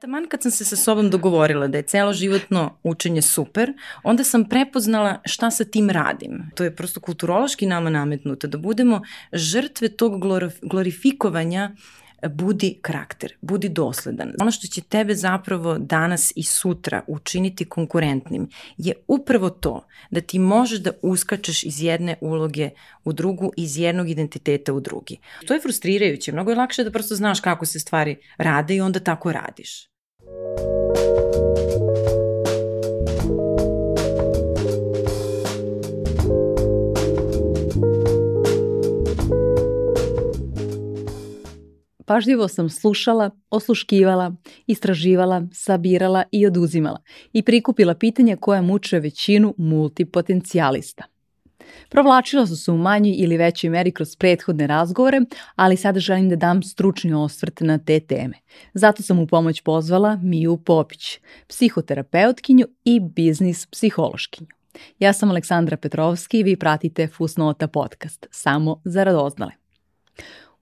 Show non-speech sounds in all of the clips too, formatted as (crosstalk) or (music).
Taman kad sam se sa sobom dogovorila da je celo životno učenje super, onda sam prepoznala šta sa tim radim. To je prosto kulturološki nama nametnuto, da budemo žrtve tog glorifikovanja budi karakter, budi dosledan. Ono što će tebe zapravo danas i sutra učiniti konkurentnim je upravo to da ti možeš da uskačeš iz jedne uloge u drugu, iz jednog identiteta u drugi. To je frustrirajuće, mnogo je lakše da prosto znaš kako se stvari rade i onda tako radiš. Pažljivo sam slušala, osluškivala, istraživala, sabirala i oduzimala i prikupila pitanja koja muče većinu multipotencijalista. Provlačila su se u manjoj ili većoj meri kroz prethodne razgovore, ali sada želim da dam stručni osvrt na te teme. Zato sam u pomoć pozvala Miju Popić, psihoterapeutkinju i biznis psihološkinju. Ja sam Aleksandra Petrovski i vi pratite Fusnota podcast, samo za radoznale.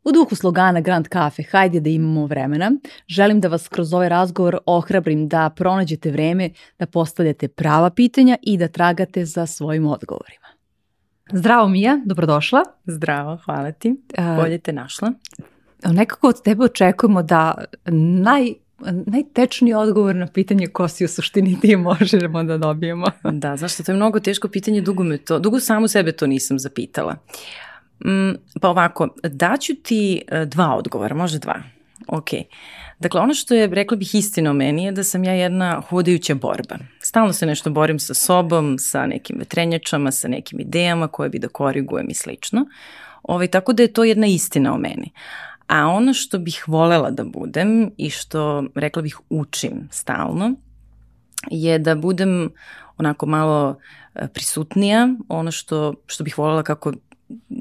U duhu slogana Grand Cafe Hajde da imamo vremena, želim da vas kroz ovaj razgovor ohrabrim da pronađete vreme da postavljate prava pitanja i da tragate za svojim odgovorima. Zdravo Mija, dobrodošla. Zdravo, hvala ti. Bolje te našla. Nekako od tebe očekujemo da naj najtečniji odgovor na pitanje ko si u suštini ti možemo da dobijemo. da, zašto to je mnogo teško pitanje, dugo me to, dugo samu sebe to nisam zapitala. Mm, pa ovako, daću ti e, dva odgovora, možda dva. Ok. Dakle, ono što je, rekla bih, istina o meni je da sam ja jedna hodajuća borba. Stalno se nešto borim sa sobom, sa nekim vetrenjačama, sa nekim idejama koje bi da korigujem i slično. Ovaj, tako da je to jedna istina o meni. A ono što bih volela da budem i što, rekla bih, učim stalno, je da budem onako malo e, prisutnija, ono što, što bih volela kako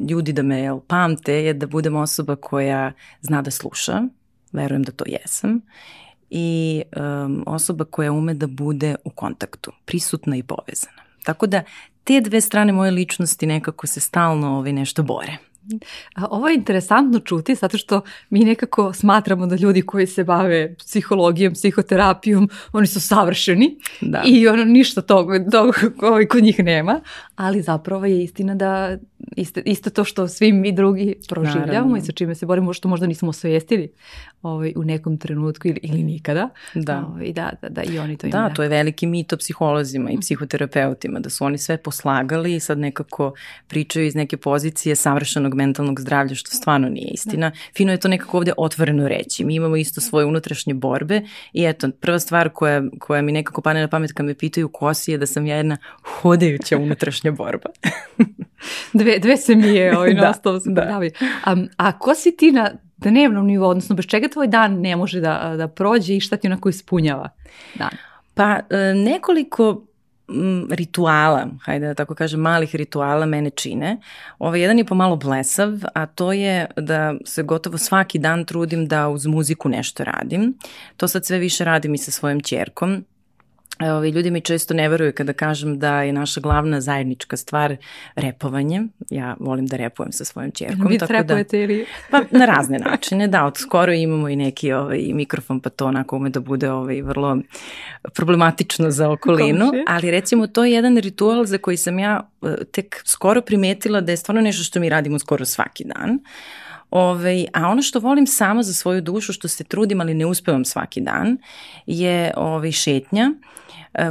ljudi da me jel, pamte je da budem osoba koja zna da sluša, verujem da to jesam, i um, osoba koja ume da bude u kontaktu, prisutna i povezana. Tako da te dve strane moje ličnosti nekako se stalno ovaj, nešto bore. Ovo je interesantno čuti zato što mi nekako smatramo da ljudi koji se bave psihologijom, psihoterapijom, oni su savršeni da. i ono ništa toga, toga koji kod njih nema, ali zapravo je istina da isto, isto to što svi mi drugi proživljamo Naravno. i sa čime se borimo, što možda nismo osvijestili ovaj, u nekom trenutku ili, ili nikada. Da. Ovaj, da, da, da, i oni to imaju. Da, to je veliki mit o psiholozima i psihoterapeutima, da su oni sve poslagali i sad nekako pričaju iz neke pozicije savršenog mentalnog zdravlja, što stvarno nije istina. Da. Fino je to nekako ovde otvoreno reći. Mi imamo isto svoje unutrašnje borbe i eto, prva stvar koja, koja mi nekako pane na pamet kad me pitaju ko si je da sam ja jedna hodajuća unutrašnja borba. (laughs) dve, dve se mi je ovaj, (laughs) da, se da. A, a ko si ti na dnevnom nivou, odnosno bez čega tvoj dan ne može da, da prođe i šta ti onako ispunjava dan? Pa e, nekoliko rituala, hajde da tako kažem, malih rituala mene čine. Ovaj jedan je pomalo blesav, a to je da se gotovo svaki dan trudim da uz muziku nešto radim. To sad sve više radim i sa svojom čerkom Ovi, ljudi mi često ne veruju kada kažem da je naša glavna zajednička stvar repovanje. Ja volim da repujem sa svojom čerkom. Vi repujete da, ili? (laughs) Pa na razne načine, da. Od skoro imamo i neki ovaj, mikrofon, pa to onako ume da bude ovaj, vrlo problematično za okolinu. Ali recimo to je jedan ritual za koji sam ja eh, tek skoro primetila da je stvarno nešto što mi radimo skoro svaki dan. Ove, ovaj, a ono što volim sama za svoju dušu, što se trudim, ali ne uspevam svaki dan, je ove, ovaj, šetnja.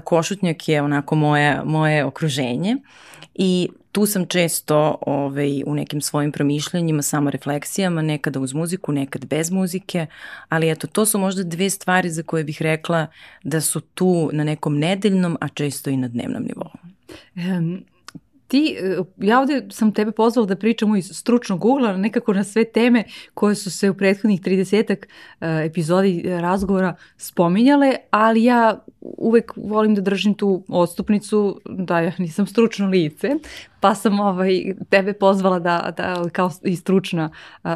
Košutnjak je onako moje, moje okruženje i tu sam često ovaj, u nekim svojim promišljanjima, samo refleksijama, nekada uz muziku, nekad bez muzike, ali eto, to su možda dve stvari za koje bih rekla da su tu na nekom nedeljnom, a često i na dnevnom nivou. Um, ti, e, ja ovde sam tebe pozvala da pričamo iz stručnog ugla, nekako na sve teme koje su se u prethodnih 30 e, epizodi razgovora spominjale, ali ja uvek volim da držim tu odstupnicu da ja nisam stručno lice, pa sam ovaj, tebe pozvala da, da kao i stručna, uh,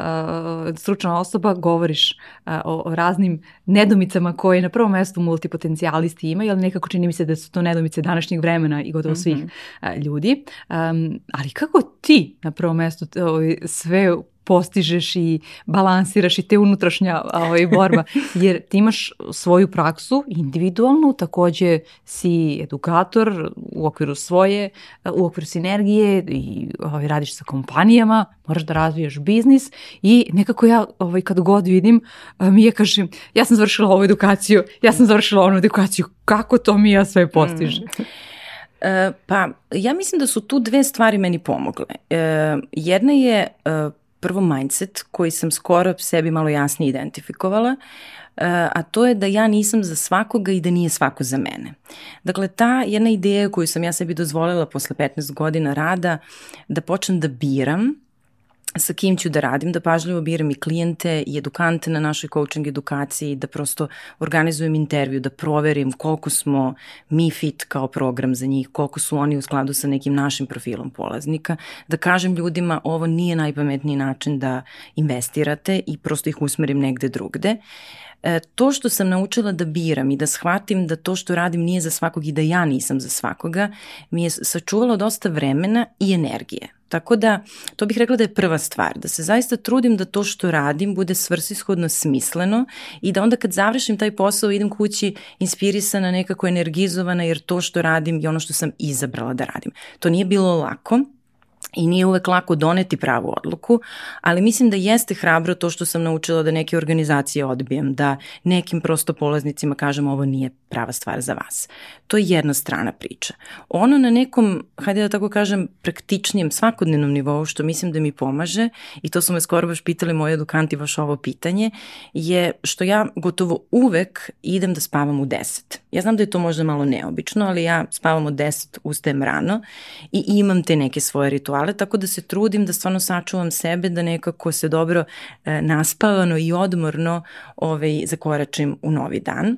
stručna osoba govoriš uh, o, o raznim nedomicama koje na prvom mestu multipotencijalisti imaju, ali nekako čini mi se da su to nedomice današnjeg vremena i gotovo svih mm -hmm. uh, ljudi. Um, ali kako ti na prvom mestu ovaj, sve postižeš i balansiraš i te unutrašnja ovaj, borba, (laughs) jer ti imaš svoju praksu individualnu, takođe si edukator u okviru svoje, u okviru sinergije i ovaj, radiš sa kompanijama, moraš da razvijaš biznis i nekako ja ovaj, kad god vidim, mi je kažem, ja sam završila ovu edukaciju, ja sam završila onu edukaciju, kako to mi ja sve postižem? Mm. E, pa, ja mislim da su tu dve stvari meni pomogle. E, jedna je e, prvo mindset koji sam skoro sebi malo jasnije identifikovala, e, a to je da ja nisam za svakoga i da nije svako za mene. Dakle, ta jedna ideja koju sam ja sebi dozvolila posle 15 godina rada, da počnem da biram sa kim ću da radim, da pažljivo biram i klijente i edukante na našoj coaching edukaciji, da prosto organizujem intervju, da proverim koliko smo mi fit kao program za njih, koliko su oni u skladu sa nekim našim profilom polaznika, da kažem ljudima ovo nije najpametniji način da investirate i prosto ih usmerim negde drugde. E, to što sam naučila da biram i da shvatim da to što radim nije za svakog i da ja nisam za svakoga, mi je sačuvalo dosta vremena i energije. Tako da, to bih rekla da je prva stvar, da se zaista trudim da to što radim bude svrsishodno smisleno i da onda kad završim taj posao idem kući inspirisana, nekako energizovana jer to što radim je ono što sam izabrala da radim. To nije bilo lako, i nije uvek lako doneti pravu odluku, ali mislim da jeste hrabro to što sam naučila da neke organizacije odbijem, da nekim prosto polaznicima kažem ovo nije prava stvar za vas. To je jedna strana priča. Ono na nekom, hajde da tako kažem, praktičnijem, svakodnevnom nivou što mislim da mi pomaže, i to su me skoro baš pitali moji edukanti baš ovo pitanje, je što ja gotovo uvek idem da spavam u 10. Ja znam da je to možda malo neobično, ali ja spavam u 10, ustajem rano i imam te neke svoje rituale, tako da se trudim da stvarno sačuvam sebe, da nekako se dobro e, naspavano i odmorno ovaj, zakoračim u novi dan.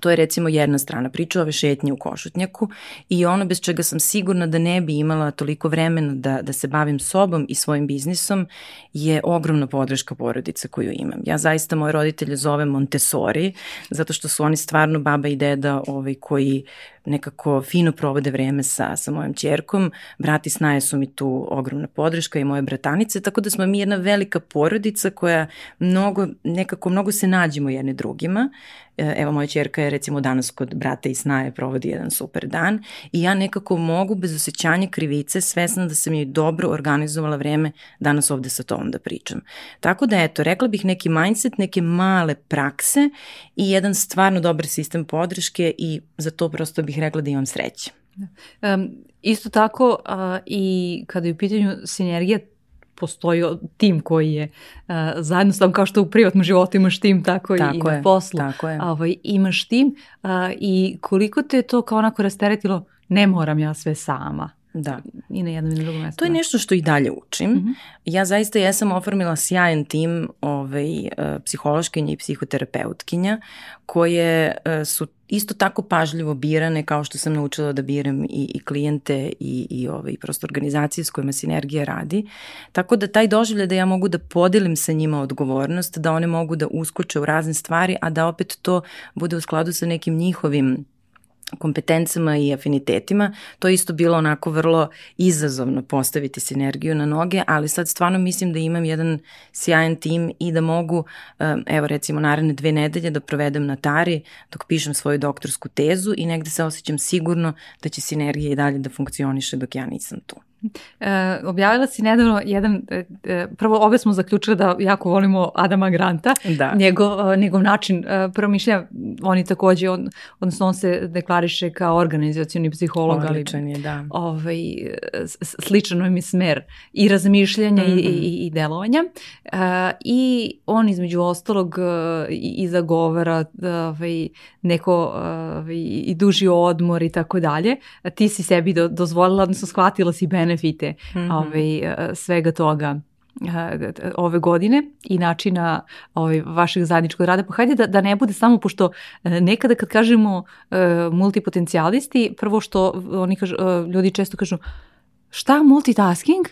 To je recimo jedna strana priče, ove šetnje u košutnjaku i ono bez čega sam sigurna da ne bi imala toliko vremena da, da se bavim sobom i svojim biznisom je ogromna podrška porodica koju imam. Ja zaista moje roditelje zovem Montessori zato što su oni stvarno baba i deda ovaj, koji nekako fino provode vreme sa, sa mojom čerkom. Brat i snaje su mi tu ogromna podrška i moje bratanice, tako da smo mi jedna velika porodica koja mnogo, nekako mnogo se nađemo jedne drugima. E, evo, moja čerka je recimo danas kod brata i snaje provodi jedan super dan i ja nekako mogu bez osjećanja krivice, svesna da sam joj dobro organizovala vreme danas ovde sa tobom da pričam. Tako da eto, rekla bih neki mindset, neke male prakse i jedan stvarno dobar sistem podrške i za to prosto bih bih rekla da imam sreće. Um, isto tako uh, i kada je u pitanju sinergija, postoji tim koji je uh, zajedno s tom kao što u privatnom životu imaš tim, tako, tako i na je, poslu. Tako je. Ovaj, imaš tim uh, i koliko te to kao onako rasteretilo, ne moram ja sve sama. Da. I na jednom i na drugom mestu. To je nešto što i dalje učim. Mm -hmm. Ja zaista jesam oformila sjajan tim ovaj, uh, psihološkinja i psihoterapeutkinja koje uh, su isto tako pažljivo birane kao što sam naučila da biram i, i klijente i, i ovaj, prosto organizacije s kojima Sinergija radi. Tako da taj doživlje da ja mogu da podelim sa njima odgovornost, da one mogu da uskoče u razne stvari, a da opet to bude u skladu sa nekim njihovim kompetencama i afinitetima, to je isto bilo onako vrlo izazovno postaviti sinergiju na noge, ali sad stvarno mislim da imam jedan sjajan tim i da mogu, evo recimo naredne dve nedelje da provedem na Tari dok pišem svoju doktorsku tezu i negde se osjećam sigurno da će sinergija i dalje da funkcioniše dok ja nisam tu. E, objavila si nedavno jedan, e, e, prvo ove smo zaključili da jako volimo Adama Granta, da. njegov, njegov način promišljanja, on je takođe, on, odnosno on se deklariše kao organizacioni psiholog, Odličan je, da. Ovaj, sličan mi smer i razmišljanja mm -hmm. i, mhm. i, i delovanja. Uh, I on između ostalog i, i zagovara ovaj, neko ovaj, i duži odmor i tako dalje. Ti si sebi do, dozvolila, odnosno shvatila si benefit benefite mm -hmm. ovaj, e, svega toga e, ove godine i načina ovaj, vašeg zajedničkog rada. Pa hajde da, da ne bude samo, pošto e, nekada kad kažemo uh, multipotencijalisti, prvo što oni kažu, ljudi često kažu šta multitasking?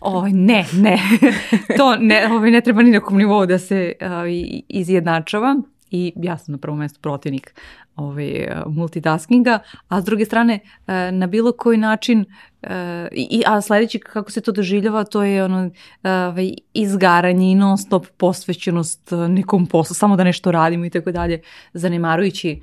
O, ovaj, ne, ne. (laughs) to ne, ovaj, ne treba ni na kom nivou da se ovaj, izjednačava i ja sam na prvom mestu protivnik ovaj, multitaskinga, a s druge strane e, na bilo koji način e, i, a sledeći kako se to doživljava to je ono ovaj, izgaranje i non stop posvećenost nekom poslu, samo da nešto radimo i tako dalje, zanemarujući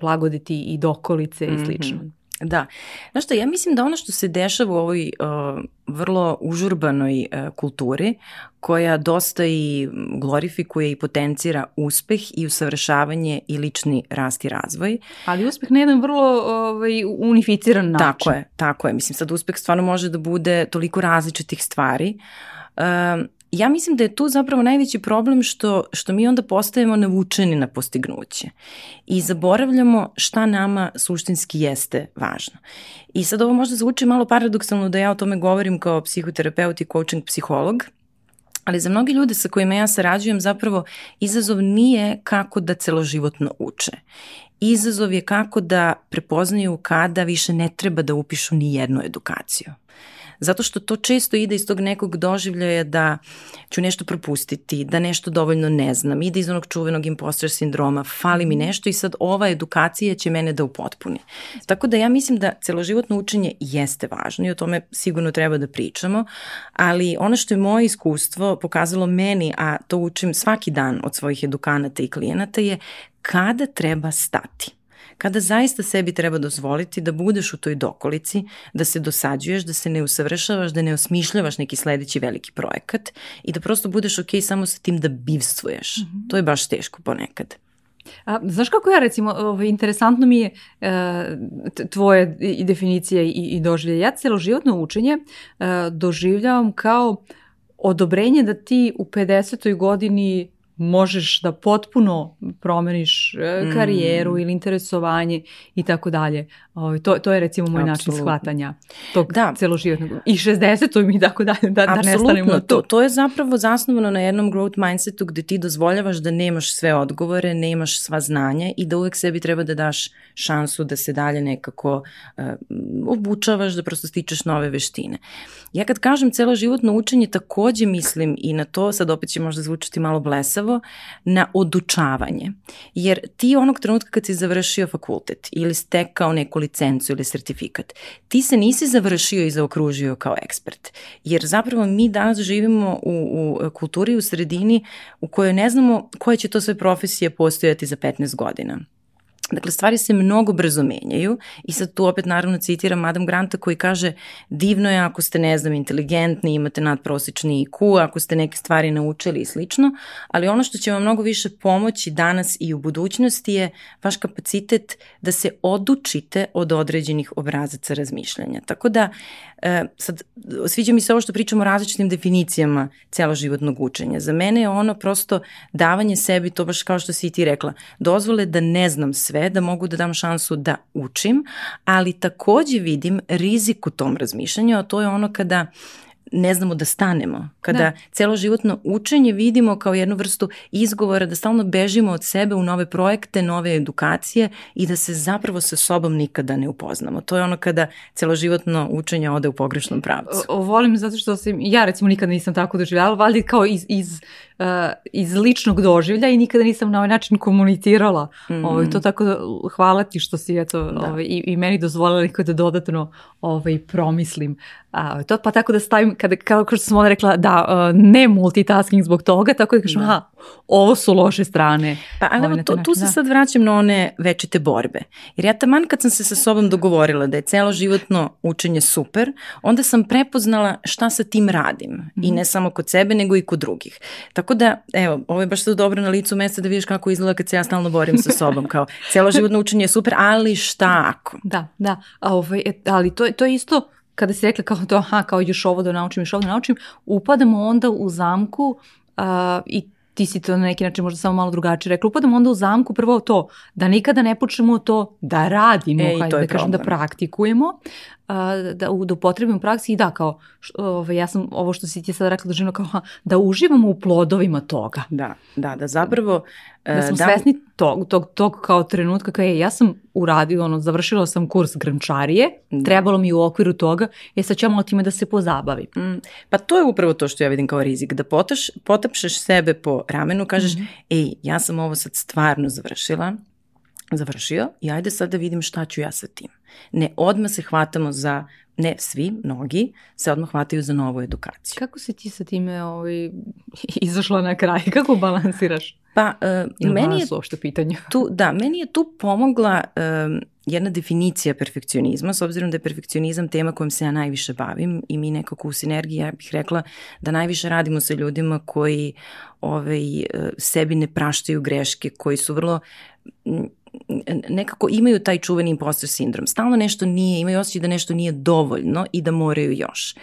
blagodeti i dokolice i slično. Da. Znaš što, ja mislim da ono što se dešava u ovoj uh, vrlo užurbanoj uh, kulturi, koja dosta i glorifikuje i potencira uspeh i usavršavanje i lični rast i razvoj. Ali uspeh na jedan vrlo ovaj, unificiran način. Tako je, tako je. Mislim, sad uspeh stvarno može da bude toliko različitih stvari. Uh, ja mislim da je tu zapravo najveći problem što, što mi onda postajemo navučeni na postignuće i zaboravljamo šta nama suštinski jeste važno. I sad ovo možda zvuči malo paradoksalno da ja o tome govorim kao psihoterapeut i coaching psiholog, ali za mnogi ljude sa kojima ja sarađujem zapravo izazov nije kako da celoživotno uče. Izazov je kako da prepoznaju kada više ne treba da upišu ni jednu edukaciju zato što to često ide iz tog nekog doživljaja da ću nešto propustiti, da nešto dovoljno ne znam, ide iz onog čuvenog imposter sindroma, fali mi mhm. nešto i sad ova edukacija će mene da upotpuni. Tako da ja mislim da celoživotno učenje jeste važno i o tome sigurno treba da pričamo, ali ono što je moje iskustvo pokazalo meni, a to učim svaki dan od svojih edukanata i klijenata je kada treba stati kada zaista sebi treba dozvoliti da budeš u toj dokolici, da se dosađuješ, da se ne usavršavaš, da ne osmišljavaš neki sledeći veliki projekat i da prosto budeš ok samo sa tim da bivstvuješ. Mm -hmm. To je baš teško ponekad. A, znaš kako ja recimo, ovaj, interesantno mi je e, tvoje i definicija i, i doživlje. Ja celoživotno učenje e, doživljavam kao odobrenje da ti u 50. godini možeš da potpuno promeniš e, karijeru mm. ili interesovanje i tako dalje. Ovaj, to, to je recimo moj Absolutno. način shvatanja tog da. celoživotnog. I 60. i tako dalje, da, da ne stanemo to. to. To je zapravo zasnovano na jednom growth mindsetu gde ti dozvoljavaš da nemaš sve odgovore, nemaš sva znanja i da uvek sebi treba da daš šansu da se dalje nekako uh, obučavaš, da prosto stičeš nove veštine. Ja kad kažem celoživotno učenje takođe mislim i na to, sad opet će možda zvučati malo blesavo, na odučavanje. Jer ti onog trenutka kad si završio fakultet ili stekao neku licencu ili sertifikat, ti se nisi završio i zaokružio kao ekspert. Jer zapravo mi danas živimo u, u kulturi, u sredini u kojoj ne znamo koje će to sve profesije postojati za 15 godina. Dakle, stvari se mnogo brzo menjaju i sad tu opet naravno citiram Adam Granta koji kaže divno je ako ste, ne znam, inteligentni, imate nadprosečni IQ, ako ste neke stvari naučili i slično, ali ono što će vam mnogo više pomoći danas i u budućnosti je vaš kapacitet da se odučite od određenih obrazaca razmišljanja. Tako da, e, sad, sviđa mi se ovo što pričamo o različitim definicijama celoživotnog učenja. Za mene je ono prosto davanje sebi, to baš kao što si i ti rekla, dozvole da ne znam sve sve, da mogu da dam šansu da učim, ali takođe vidim rizik u tom razmišljanju, a to je ono kada ne znamo da stanemo. Kada da. celoživotno učenje vidimo kao jednu vrstu izgovora da stalno bežimo od sebe u nove projekte, nove edukacije i da se zapravo sa sobom nikada ne upoznamo. To je ono kada celoživotno učenje ode u pogrešnom pravcu. O, o, volim zato što sam, ja recimo nikada nisam tako doživljala, valjda kao iz, iz uh, iz ličnog doživlja i nikada nisam na ovaj način komunicirala. Mm. Ovaj, to tako da, hvala ti što si eto, da. ovaj, i, i meni dozvolila da dodatno ovaj, promislim. A, to, pa tako da stavim, kada, kao što sam onda rekla, da, uh, ne multitasking zbog toga, tako da kažem, da. aha, ovo su loše strane. Pa, ali ovaj, to, tu se da. sad vraćam na one večite borbe. Jer ja taman kad sam se sa sobom dogovorila da je celo životno učenje super, onda sam prepoznala šta sa tim radim. Mm -hmm. I mhm. ne samo kod sebe, nego i kod drugih. Tako da, evo, ovo je baš sad dobro na licu mesta da vidiš kako izgleda kad se ja stalno borim sa sobom, kao (laughs) cijelo životno učenje je super, ali šta ako? Da, da, A, ovaj, e, ali to, to je isto kada si rekla kao to, aha, kao još ovo da naučim, još ovo da naučim, upadamo onda u zamku a, i ti si to na neki način možda samo malo drugačije rekla, upadamo onda u zamku prvo to, da nikada ne počnemo to da radimo, Ej, hajde da kažem da praktikujemo, da, da upotrebim u praksi i da, kao, ove, ja sam ovo što si ti sad rekla doživno kao da uživamo u plodovima toga. Da, da, da zapravo... Da smo da, svesni tog, tog, tog kao trenutka kao je, ja sam uradio, ono, završila sam kurs grančarije, da. trebalo mi u okviru toga, je sad malo time da se pozabavim. Mm, pa to je upravo to što ja vidim kao rizik, da potaš, potapšeš sebe po ramenu, kažeš, mm -hmm. ej, ja sam ovo sad stvarno završila, završio i ajde sad da vidim šta ću ja sa tim. Ne, odmah se hvatamo za, ne svi, mnogi, se odmah hvataju za novu edukaciju. Kako si ti sa time ovaj, (laughs) izašla na kraj? (laughs) Kako balansiraš? Pa, uh, meni je uopšte pitanje. (laughs) Tu, da, meni je tu pomogla uh, jedna definicija perfekcionizma, s obzirom da je perfekcionizam tema kojom se ja najviše bavim i mi nekako u sinergiji, ja bih rekla da najviše radimo sa ljudima koji ovaj, sebi ne praštaju greške, koji su vrlo nekako imaju taj čuveni imposter sindrom. Stalno nešto nije, imaju osjećaj da nešto nije dovoljno i da moraju još.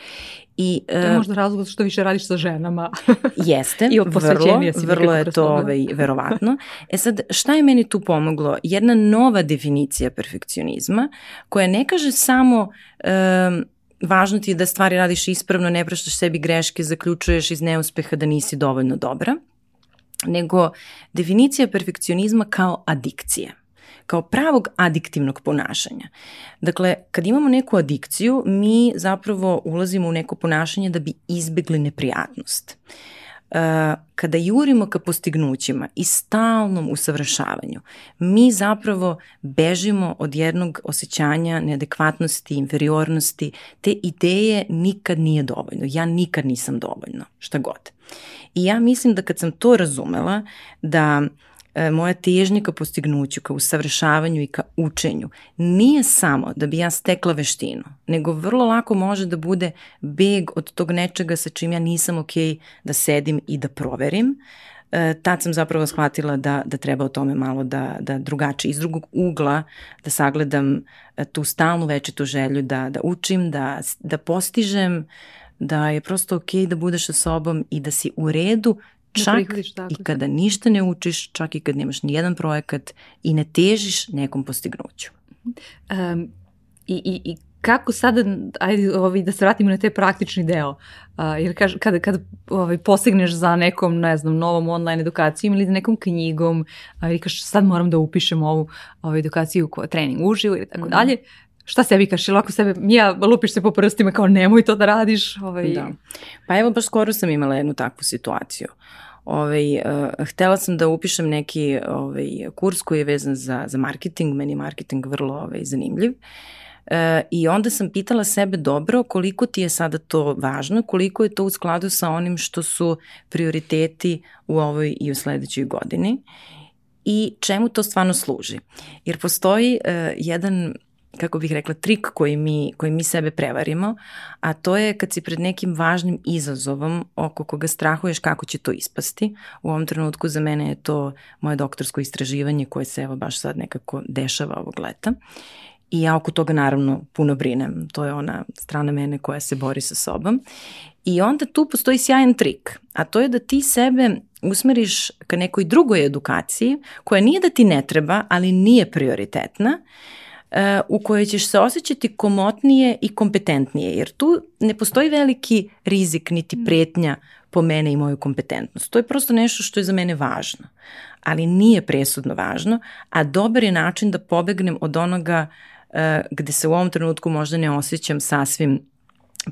I, to je e, možda razlog što više radiš sa ženama. (laughs) jeste, (laughs) I vrlo, vrlo je to ovaj, (laughs) verovatno. E sad, šta je meni tu pomoglo? Jedna nova definicija perfekcionizma koja ne kaže samo um, važno ti je da stvari radiš ispravno, ne praštaš sebi greške, zaključuješ iz neuspeha da nisi dovoljno dobra, nego definicija perfekcionizma kao adikcije kao pravog adiktivnog ponašanja. Dakle, kad imamo neku adikciju, mi zapravo ulazimo u neko ponašanje da bi izbegli neprijatnost. Uh, kada jurimo ka postignućima i stalnom usavršavanju, mi zapravo bežimo od jednog osjećanja neadekvatnosti, inferiornosti, te ideje nikad nije dovoljno, ja nikad nisam dovoljno, šta god. I ja mislim da kad sam to razumela, da e, moja težnja ka postignuću, ka usavršavanju i ka učenju nije samo da bi ja stekla veštinu, nego vrlo lako može da bude beg od tog nečega sa čim ja nisam ok da sedim i da proverim. E, tad sam zapravo shvatila da, da treba o tome malo da, da drugačije, iz drugog ugla da sagledam e, tu stalnu večitu želju da, da učim, da, da postižem, da je prosto ok da budeš sa sobom i da si u redu čak da i kada ništa ne učiš, čak i kad nemaš ni jedan projekat i ne težiš nekom postignuću. Um, i, i, I kako sada, ajde ovaj, da se vratimo na te praktični deo, uh, jer kaž, kada, kada ovaj, postigneš za nekom, ne znam, novom online edukacijom ili nekom knjigom, uh, i kažeš sad moram da upišem ovu ovaj, edukaciju, trening uživo ili tako mm dalje, šta sebi kaš, ili ako sebe, Mija, lupiš se po prstima kao nemoj to da radiš. Ovaj... Da. Pa evo, baš skoro sam imala jednu takvu situaciju. Ovaj, uh, htela sam da upišem neki ovaj, kurs koji je vezan za, za marketing, meni je marketing vrlo ovaj, zanimljiv. E, I onda sam pitala sebe dobro koliko ti je sada to važno, koliko je to u skladu sa onim što su prioriteti u ovoj i u sledećoj godini i čemu to stvarno služi. Jer postoji uh, jedan kako bih rekla, trik koji mi, koji mi sebe prevarimo, a to je kad si pred nekim važnim izazovom oko koga strahuješ kako će to ispasti. U ovom trenutku za mene je to moje doktorsko istraživanje koje se evo baš sad nekako dešava ovog leta. I ja oko toga naravno puno brinem. To je ona strana mene koja se bori sa sobom. I onda tu postoji sjajan trik, a to je da ti sebe usmeriš ka nekoj drugoj edukaciji koja nije da ti ne treba, ali nije prioritetna E, u kojoj ćeš se osjećati komotnije i kompetentnije, jer tu ne postoji veliki rizik niti mm. pretnja po mene i moju kompetentnost. To je prosto nešto što je za mene važno, ali nije presudno važno, a dobar je način da pobegnem od onoga uh, gde se u ovom trenutku možda ne osjećam sasvim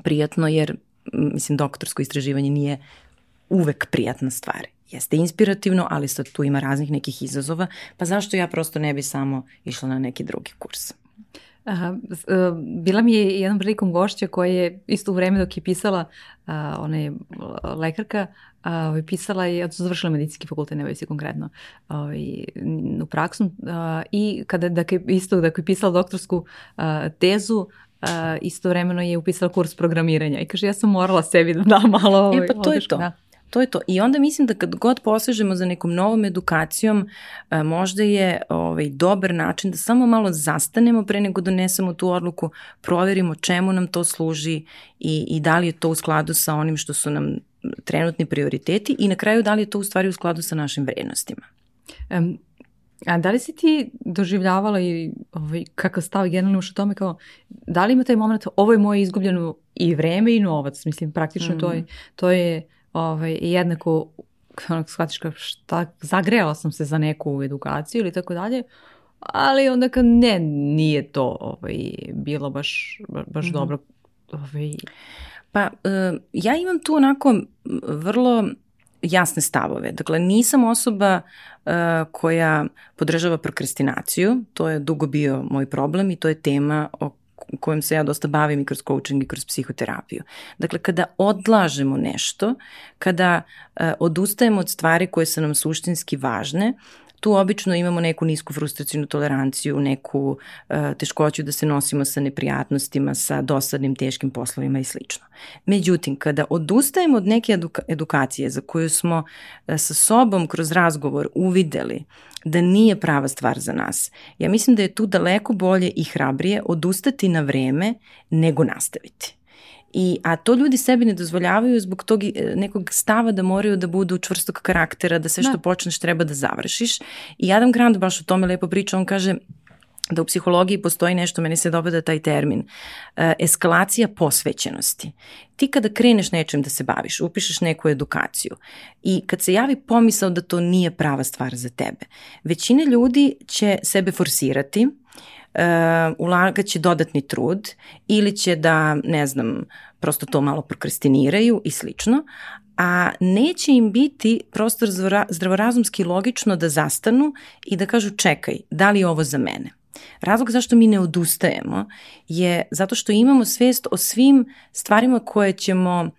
prijatno, jer mislim doktorsko istraživanje nije uvek prijatna stvar jeste inspirativno, ali sad tu ima raznih nekih izazova, pa zašto ja prosto ne bi samo išla na neki drugi kurs? Aha, e, bila mi je jednom prilikom gošća koja je isto u vreme dok je pisala, a, ona je lekarka, a, ovaj, pisala je, odnosno završila medicinski fakultet, ne se konkretno, ovaj, u praksu a, i kada da je isto da je pisala doktorsku a, tezu, Uh, istovremeno je upisala kurs programiranja i kaže ja sam morala sebi da dam malo ovaj, e pa to je to da. To je to. I onda mislim da kad god posežemo za nekom novom edukacijom, e, možda je ovaj, dobar način da samo malo zastanemo pre nego donesemo tu odluku, proverimo čemu nam to služi i, i da li je to u skladu sa onim što su nam trenutni prioriteti i na kraju da li je to u stvari u skladu sa našim vrednostima. Um, A da li si ti doživljavala i ovaj, kakav stav generalno u tome kao, da li ima taj moment, ovo je moje izgubljeno i vreme i novac, mislim, praktično mm. to je, to je ovaj, jednako, onak shvatiš kao šta, zagrela sam se za neku edukaciju ili tako dalje, ali onda kad ne, nije to ovaj, bilo baš, baš mm. dobro. Ovaj. Pa, uh, ja imam tu onako vrlo jasne stavove. Dakle, nisam osoba uh, koja podržava prokrastinaciju, to je dugo bio moj problem i to je tema o kojom se ja dosta bavim i kroz coaching i kroz psihoterapiju. Dakle, kada odlažemo nešto, kada uh, odustajemo od stvari koje su nam suštinski važne, tu obično imamo neku nisku frustracijnu toleranciju, neku uh, teškoću da se nosimo sa neprijatnostima, sa dosadnim teškim poslovima i slično. Međutim, kada odustajemo od neke eduka edukacije za koju smo uh, sa sobom kroz razgovor uvideli da nije prava stvar za nas, ja mislim da je tu daleko bolje i hrabrije odustati na vreme nego nastaviti. I, a to ljudi sebi ne dozvoljavaju zbog tog e, nekog stava da moraju da budu čvrstog karaktera, da sve što da. počneš treba da završiš. I Adam Grant baš o tome lepo priča, on kaže da u psihologiji postoji nešto, meni se dopada taj termin, uh, eskalacija posvećenosti. Ti kada kreneš nečem da se baviš, upišeš neku edukaciju i kad se javi pomisao da to nije prava stvar za tebe, većina ljudi će sebe forsirati, uh, ulagat će dodatni trud ili će da, ne znam, prosto to malo prokrastiniraju i slično, a neće im biti prostor zdravorazumski logično da zastanu i da kažu čekaj, da li je ovo za mene? Razlog zašto mi ne odustajemo je zato što imamo svest o svim stvarima koje ćemo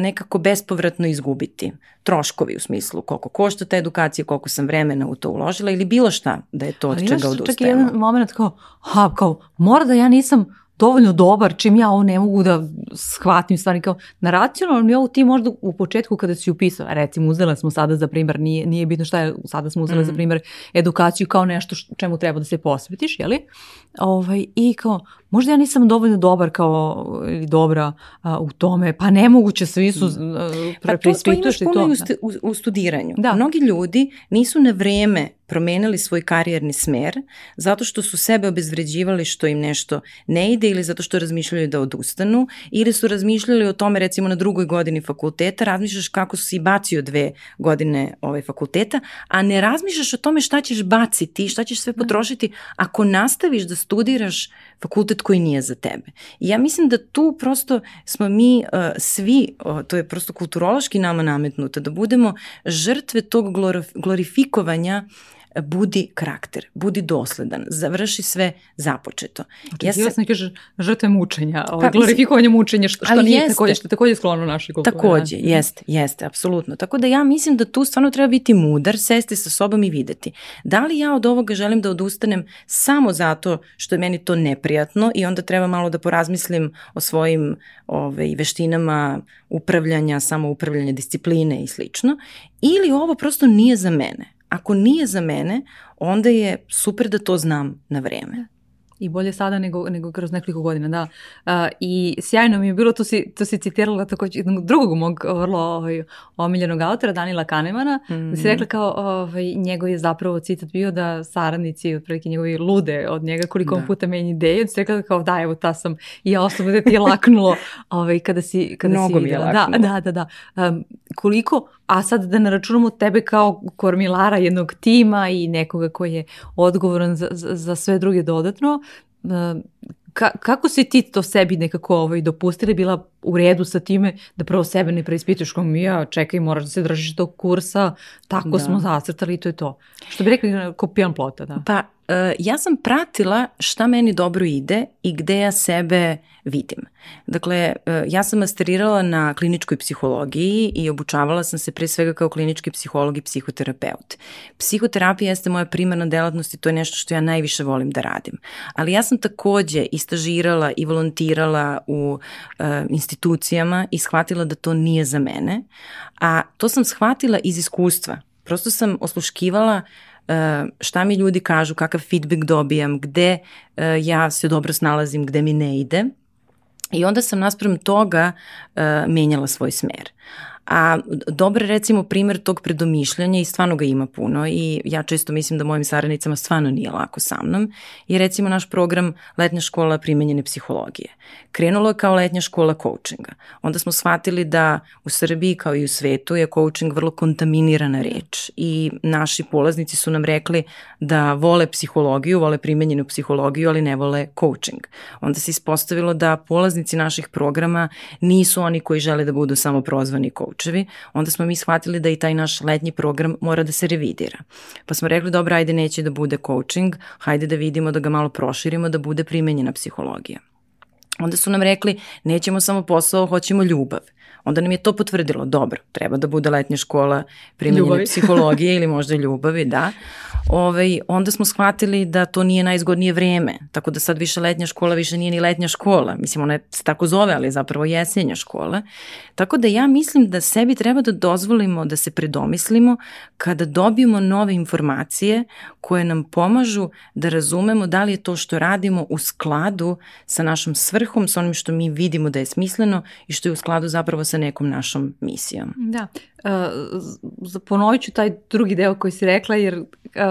nekako bespovratno izgubiti. Troškovi u smislu koliko košta ta edukacija, koliko sam vremena u to uložila ili bilo šta da je to od čega odustajemo. Čak jedan moment kao, ha, kao, mora da ja nisam dovoljno dobar čim ja ovo ne mogu da shvatim stvari kao na racionalnom nivou ti možda u početku kada si upisao, recimo uzela smo sada za primer, nije, nije bitno šta je, sada smo uzela mm. za primer edukaciju kao nešto š, čemu treba da se posvetiš, jeli? Ovaj, I kao, možda ja nisam dovoljno dobar kao ili dobra a, u tome, pa nemoguće svi su pa to, to imaš puno. U, u, u studiranju. Da. Mnogi ljudi nisu na vreme promenili svoj karijerni smer zato što su sebe obezvređivali što im nešto ne ide ili zato što razmišljaju da odustanu ili su razmišljali o tome recimo na drugoj godini fakulteta, razmišljaš kako si bacio dve godine ovaj fakulteta, a ne razmišljaš o tome šta ćeš baciti, šta ćeš sve da. potrošiti ako nastaviš da studiraš fakultet koji nije za tebe. I ja mislim da tu prosto smo mi uh, svi, uh, to je prosto kulturološki nama nametnuto, da budemo žrtve tog glorifikovanja budi karakter, budi dosledan, završi sve započeto. Ja se ne kaže žrtve mučenja, ovaj, pa, glorifikovanje mučenja, što, što nije jeste, takođe, što je takođe sklono našoj kulturi. Takođe, da. jeste, jeste, apsolutno. Tako da ja mislim da tu stvarno treba biti mudar, sesti sa sobom i videti. Da li ja od ovoga želim da odustanem samo zato što je meni to neprijatno i onda treba malo da porazmislim o svojim ove, ovaj, veštinama upravljanja, samoupravljanja, discipline i slično, ili ovo prosto nije za mene Ako nije za mene, onda je super da to znam na vreme. I bolje sada nego, nego kroz nekoliko godina, da. Uh, I sjajno mi je bilo, to si, to si citirala takođe jednog drugog mog vrlo ovaj, omiljenog autora, Danila Kanemana, mm -hmm. da si rekla kao ovaj, njegov je zapravo citat bio da saradnici, otprilike njegovi lude od njega koliko da. puta menji ideje, da si rekla kao da, evo ta sam i ja osobno da ti je laknulo (laughs) ovaj, kada si, kada Mnogo si mi je laknulo. Da, da, da. da. Um, koliko, a sad da ne računamo tebe kao kormilara jednog tima i nekoga koji je odgovoran za, za, za sve druge dodatno, ka, kako si ti to sebi nekako ovaj, dopustili, bila u redu sa time da prvo sebe ne preispituješ kao mi, ja čekaj, moraš da se držiš tog kursa, tako da. smo zacrtali i to je to. Što bi rekli, ko pijan plota, da. Pa, ja sam pratila šta meni dobro ide i gde ja sebe vidim. Dakle, uh, ja sam masterirala na kliničkoj psihologiji i obučavala sam se pre svega kao klinički psiholog i psihoterapeut. Psihoterapija jeste moja primarna delatnost i to je nešto što ja najviše volim da radim. Ali ja sam takođe istažirala i volontirala u uh, institucijama i shvatila da to nije za mene, a to sam shvatila iz iskustva. Prosto sam osluškivala uh, šta mi ljudi kažu, kakav feedback dobijam, gde uh, ja se dobro snalazim, gde mi ne ide. I onda sam naspram toga uh, menjala svoj smer. A dobar recimo primer tog predomišljanja i stvarno ga ima puno i ja često mislim da mojim saradnicama stvarno nije lako sa mnom je recimo naš program letnja škola primenjene psihologije. Krenulo je kao letnja škola coachinga. Onda smo shvatili da u Srbiji kao i u svetu je coaching vrlo kontaminirana reč i naši polaznici su nam rekli da vole psihologiju, vole primenjenu psihologiju, ali ne vole coaching. Onda se ispostavilo da polaznici naših programa nisu oni koji žele da budu samo prozvani coachevi, onda smo mi shvatili da i taj naš letnji program mora da se revidira. Pa smo rekli, dobro, ajde neće da bude coaching, hajde da vidimo da ga malo proširimo, da bude primenjena psihologija. Onda su nam rekli, nećemo samo posao, hoćemo ljubav. Onda nam je to potvrdilo, dobro, treba da bude letnja škola primenjene (laughs) psihologije ili možda ljubavi, da. Ovaj, onda smo shvatili da to nije najzgodnije vreme, tako da sad više letnja škola više nije ni letnja škola, mislim ona se tako zove, ali zapravo jesenja škola. Tako da ja mislim da sebi treba da dozvolimo da se predomislimo kada dobijemo nove informacije koje nam pomažu da razumemo da li je to što radimo u skladu sa našom svrhom, sa onim što mi vidimo da je smisleno i što je u skladu zapravo sa nekom našom misijom. Da, uh, ponovit ću taj drugi deo koji si rekla jer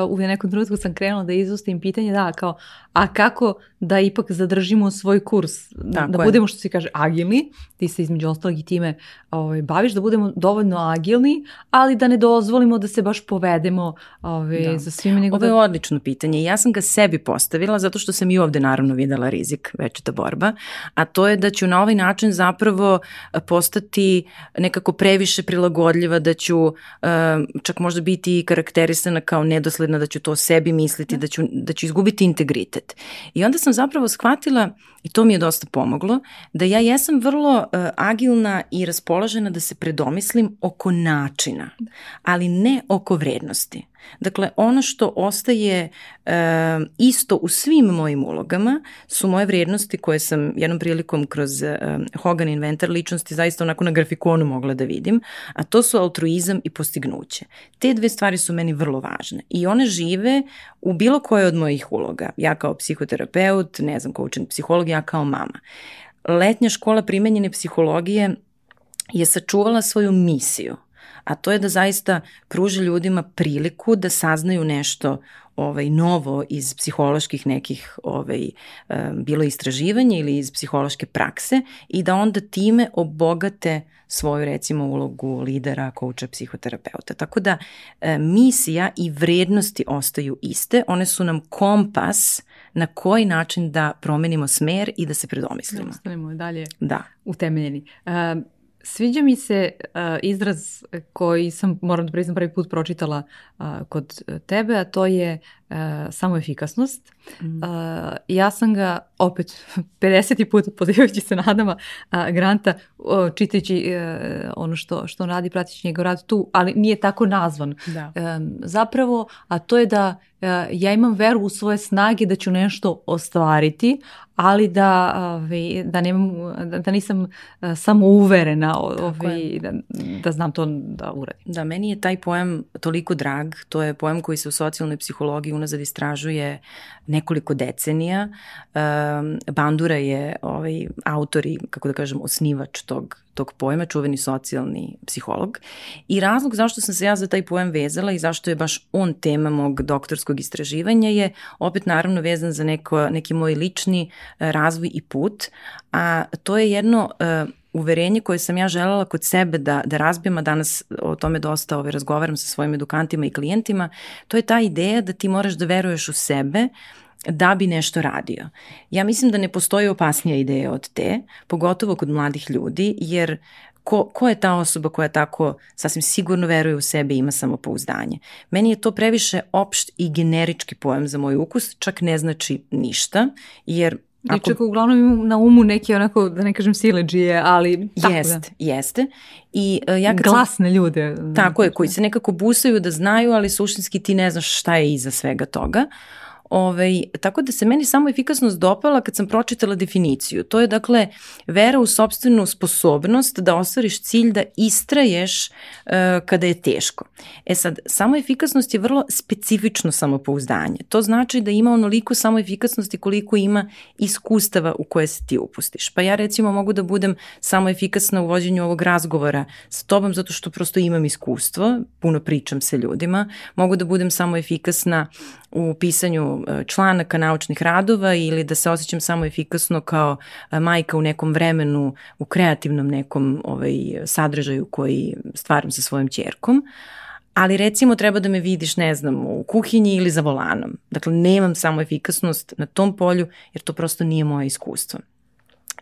u nekom trenutku sam krenula da izustim pitanje, da, kao, a kako da ipak zadržimo svoj kurs, Tako da je. budemo što se kaže agilni, ti se između ostalog i time ovaj, baviš, da budemo dovoljno agilni, ali da ne dozvolimo da se baš povedemo ovaj, da. za svime. Nego Ovo je da... odlično pitanje ja sam ga sebi postavila zato što sam i ovde naravno videla rizik večeta borba, a to je da ću na ovaj način zapravo postati nekako previše prilagodljiva, da ću čak možda biti karakterisana kao nedosledna, da ću to o sebi misliti, da, da ću, da ću izgubiti integritet. I onda sam zapravo shvatila, i to mi je dosta pomoglo, da ja jesam vrlo uh, agilna i raspoložena da se predomislim oko načina, ali ne oko vrednosti. Dakle, ono što ostaje e, isto u svim mojim ulogama su moje vrijednosti koje sam jednom prilikom kroz e, Hogan inventar ličnosti zaista onako na grafikonu mogla da vidim, a to su altruizam i postignuće. Te dve stvari su meni vrlo važne i one žive u bilo koje od mojih uloga. Ja kao psihoterapeut, ne znam, coaching psiholog, ja kao mama. Letnja škola primenjene psihologije je sačuvala svoju misiju – a to je da zaista pruži ljudima priliku da saznaju nešto ovaj novo iz psiholoških nekih ovaj bilo istraživanja ili iz psihološke prakse i da onda time obogate svoju recimo ulogu lidera, kouča, psihoterapeuta. Tako da misija i vrednosti ostaju iste, one su nam kompas na koji način da promenimo smer i da se predomislimo. Da ostanemo dalje da. utemeljeni. Uh, Sviđa mi se uh, izraz koji sam, moram da priznam, prvi put pročitala uh, kod tebe, a to je uh, samoefikasnost. Mm. Uh, ja sam ga opet (laughs) 50. put pozivajući se nadama uh, Granta, uh, čitajući uh, ono što, što on radi, pratići njegov rad tu, ali nije tako nazvan. Da. Um, zapravo, a to je da uh, ja imam veru u svoje snage da ću nešto ostvariti, ali da, ovaj, da, nemam, da, da nisam uh, samo uverena ovaj, da, da znam to da uradim. Da, meni je taj pojam toliko drag, to je pojam koji se u socijalnoj psihologiji unazad istražuje nekoliko decenija. Bandura je ovaj, autor i, kako da kažem, osnivač tog tog pojma, čuveni socijalni psiholog. I razlog zašto sam se ja za taj pojam vezala i zašto je baš on tema mog doktorskog istraživanja je opet naravno vezan za neko, neki moj lični e, razvoj i put, a to je jedno uh, uverenje koje sam ja želela kod sebe da, da razbijem, a danas o tome dosta ovaj, razgovaram sa svojim edukantima i klijentima, to je ta ideja da ti moraš da veruješ u sebe, da bi nešto radio. Ja mislim da ne postoji opasnija ideja od te, pogotovo kod mladih ljudi, jer ko, ko je ta osoba koja tako sasvim sigurno veruje u sebe i ima samopouzdanje. Meni je to previše opšt i generički pojam za moj ukus, čak ne znači ništa, jer Ako... I čak uglavnom imam na umu neke onako, da ne kažem sileđije, ali tako Jest, da. jeste. I, uh, ja Glasne sam, ljude. Tako je, koji se nekako busaju da znaju, ali suštinski ti ne znaš šta je iza svega toga. Ovaj, tako da se meni samo efikasnost dopala kad sam pročitala definiciju. To je dakle vera u sobstvenu sposobnost da ostvariš cilj da istraješ uh, kada je teško. E sad, samo efikasnost je vrlo specifično samopouzdanje. To znači da ima onoliko samo efikasnosti koliko ima iskustava u koje se ti upustiš. Pa ja recimo mogu da budem samo efikasna u vođenju ovog razgovora sa tobom zato što prosto imam iskustvo, puno pričam sa ljudima, mogu da budem samo efikasna u pisanju e, članaka naučnih radova ili da se osjećam samo efikasno kao e, majka u nekom vremenu, u kreativnom nekom ovaj, sadržaju koji stvaram sa svojom čerkom. Ali recimo treba da me vidiš, ne znam, u kuhinji ili za volanom. Dakle, nemam samo efikasnost na tom polju jer to prosto nije moje iskustvo.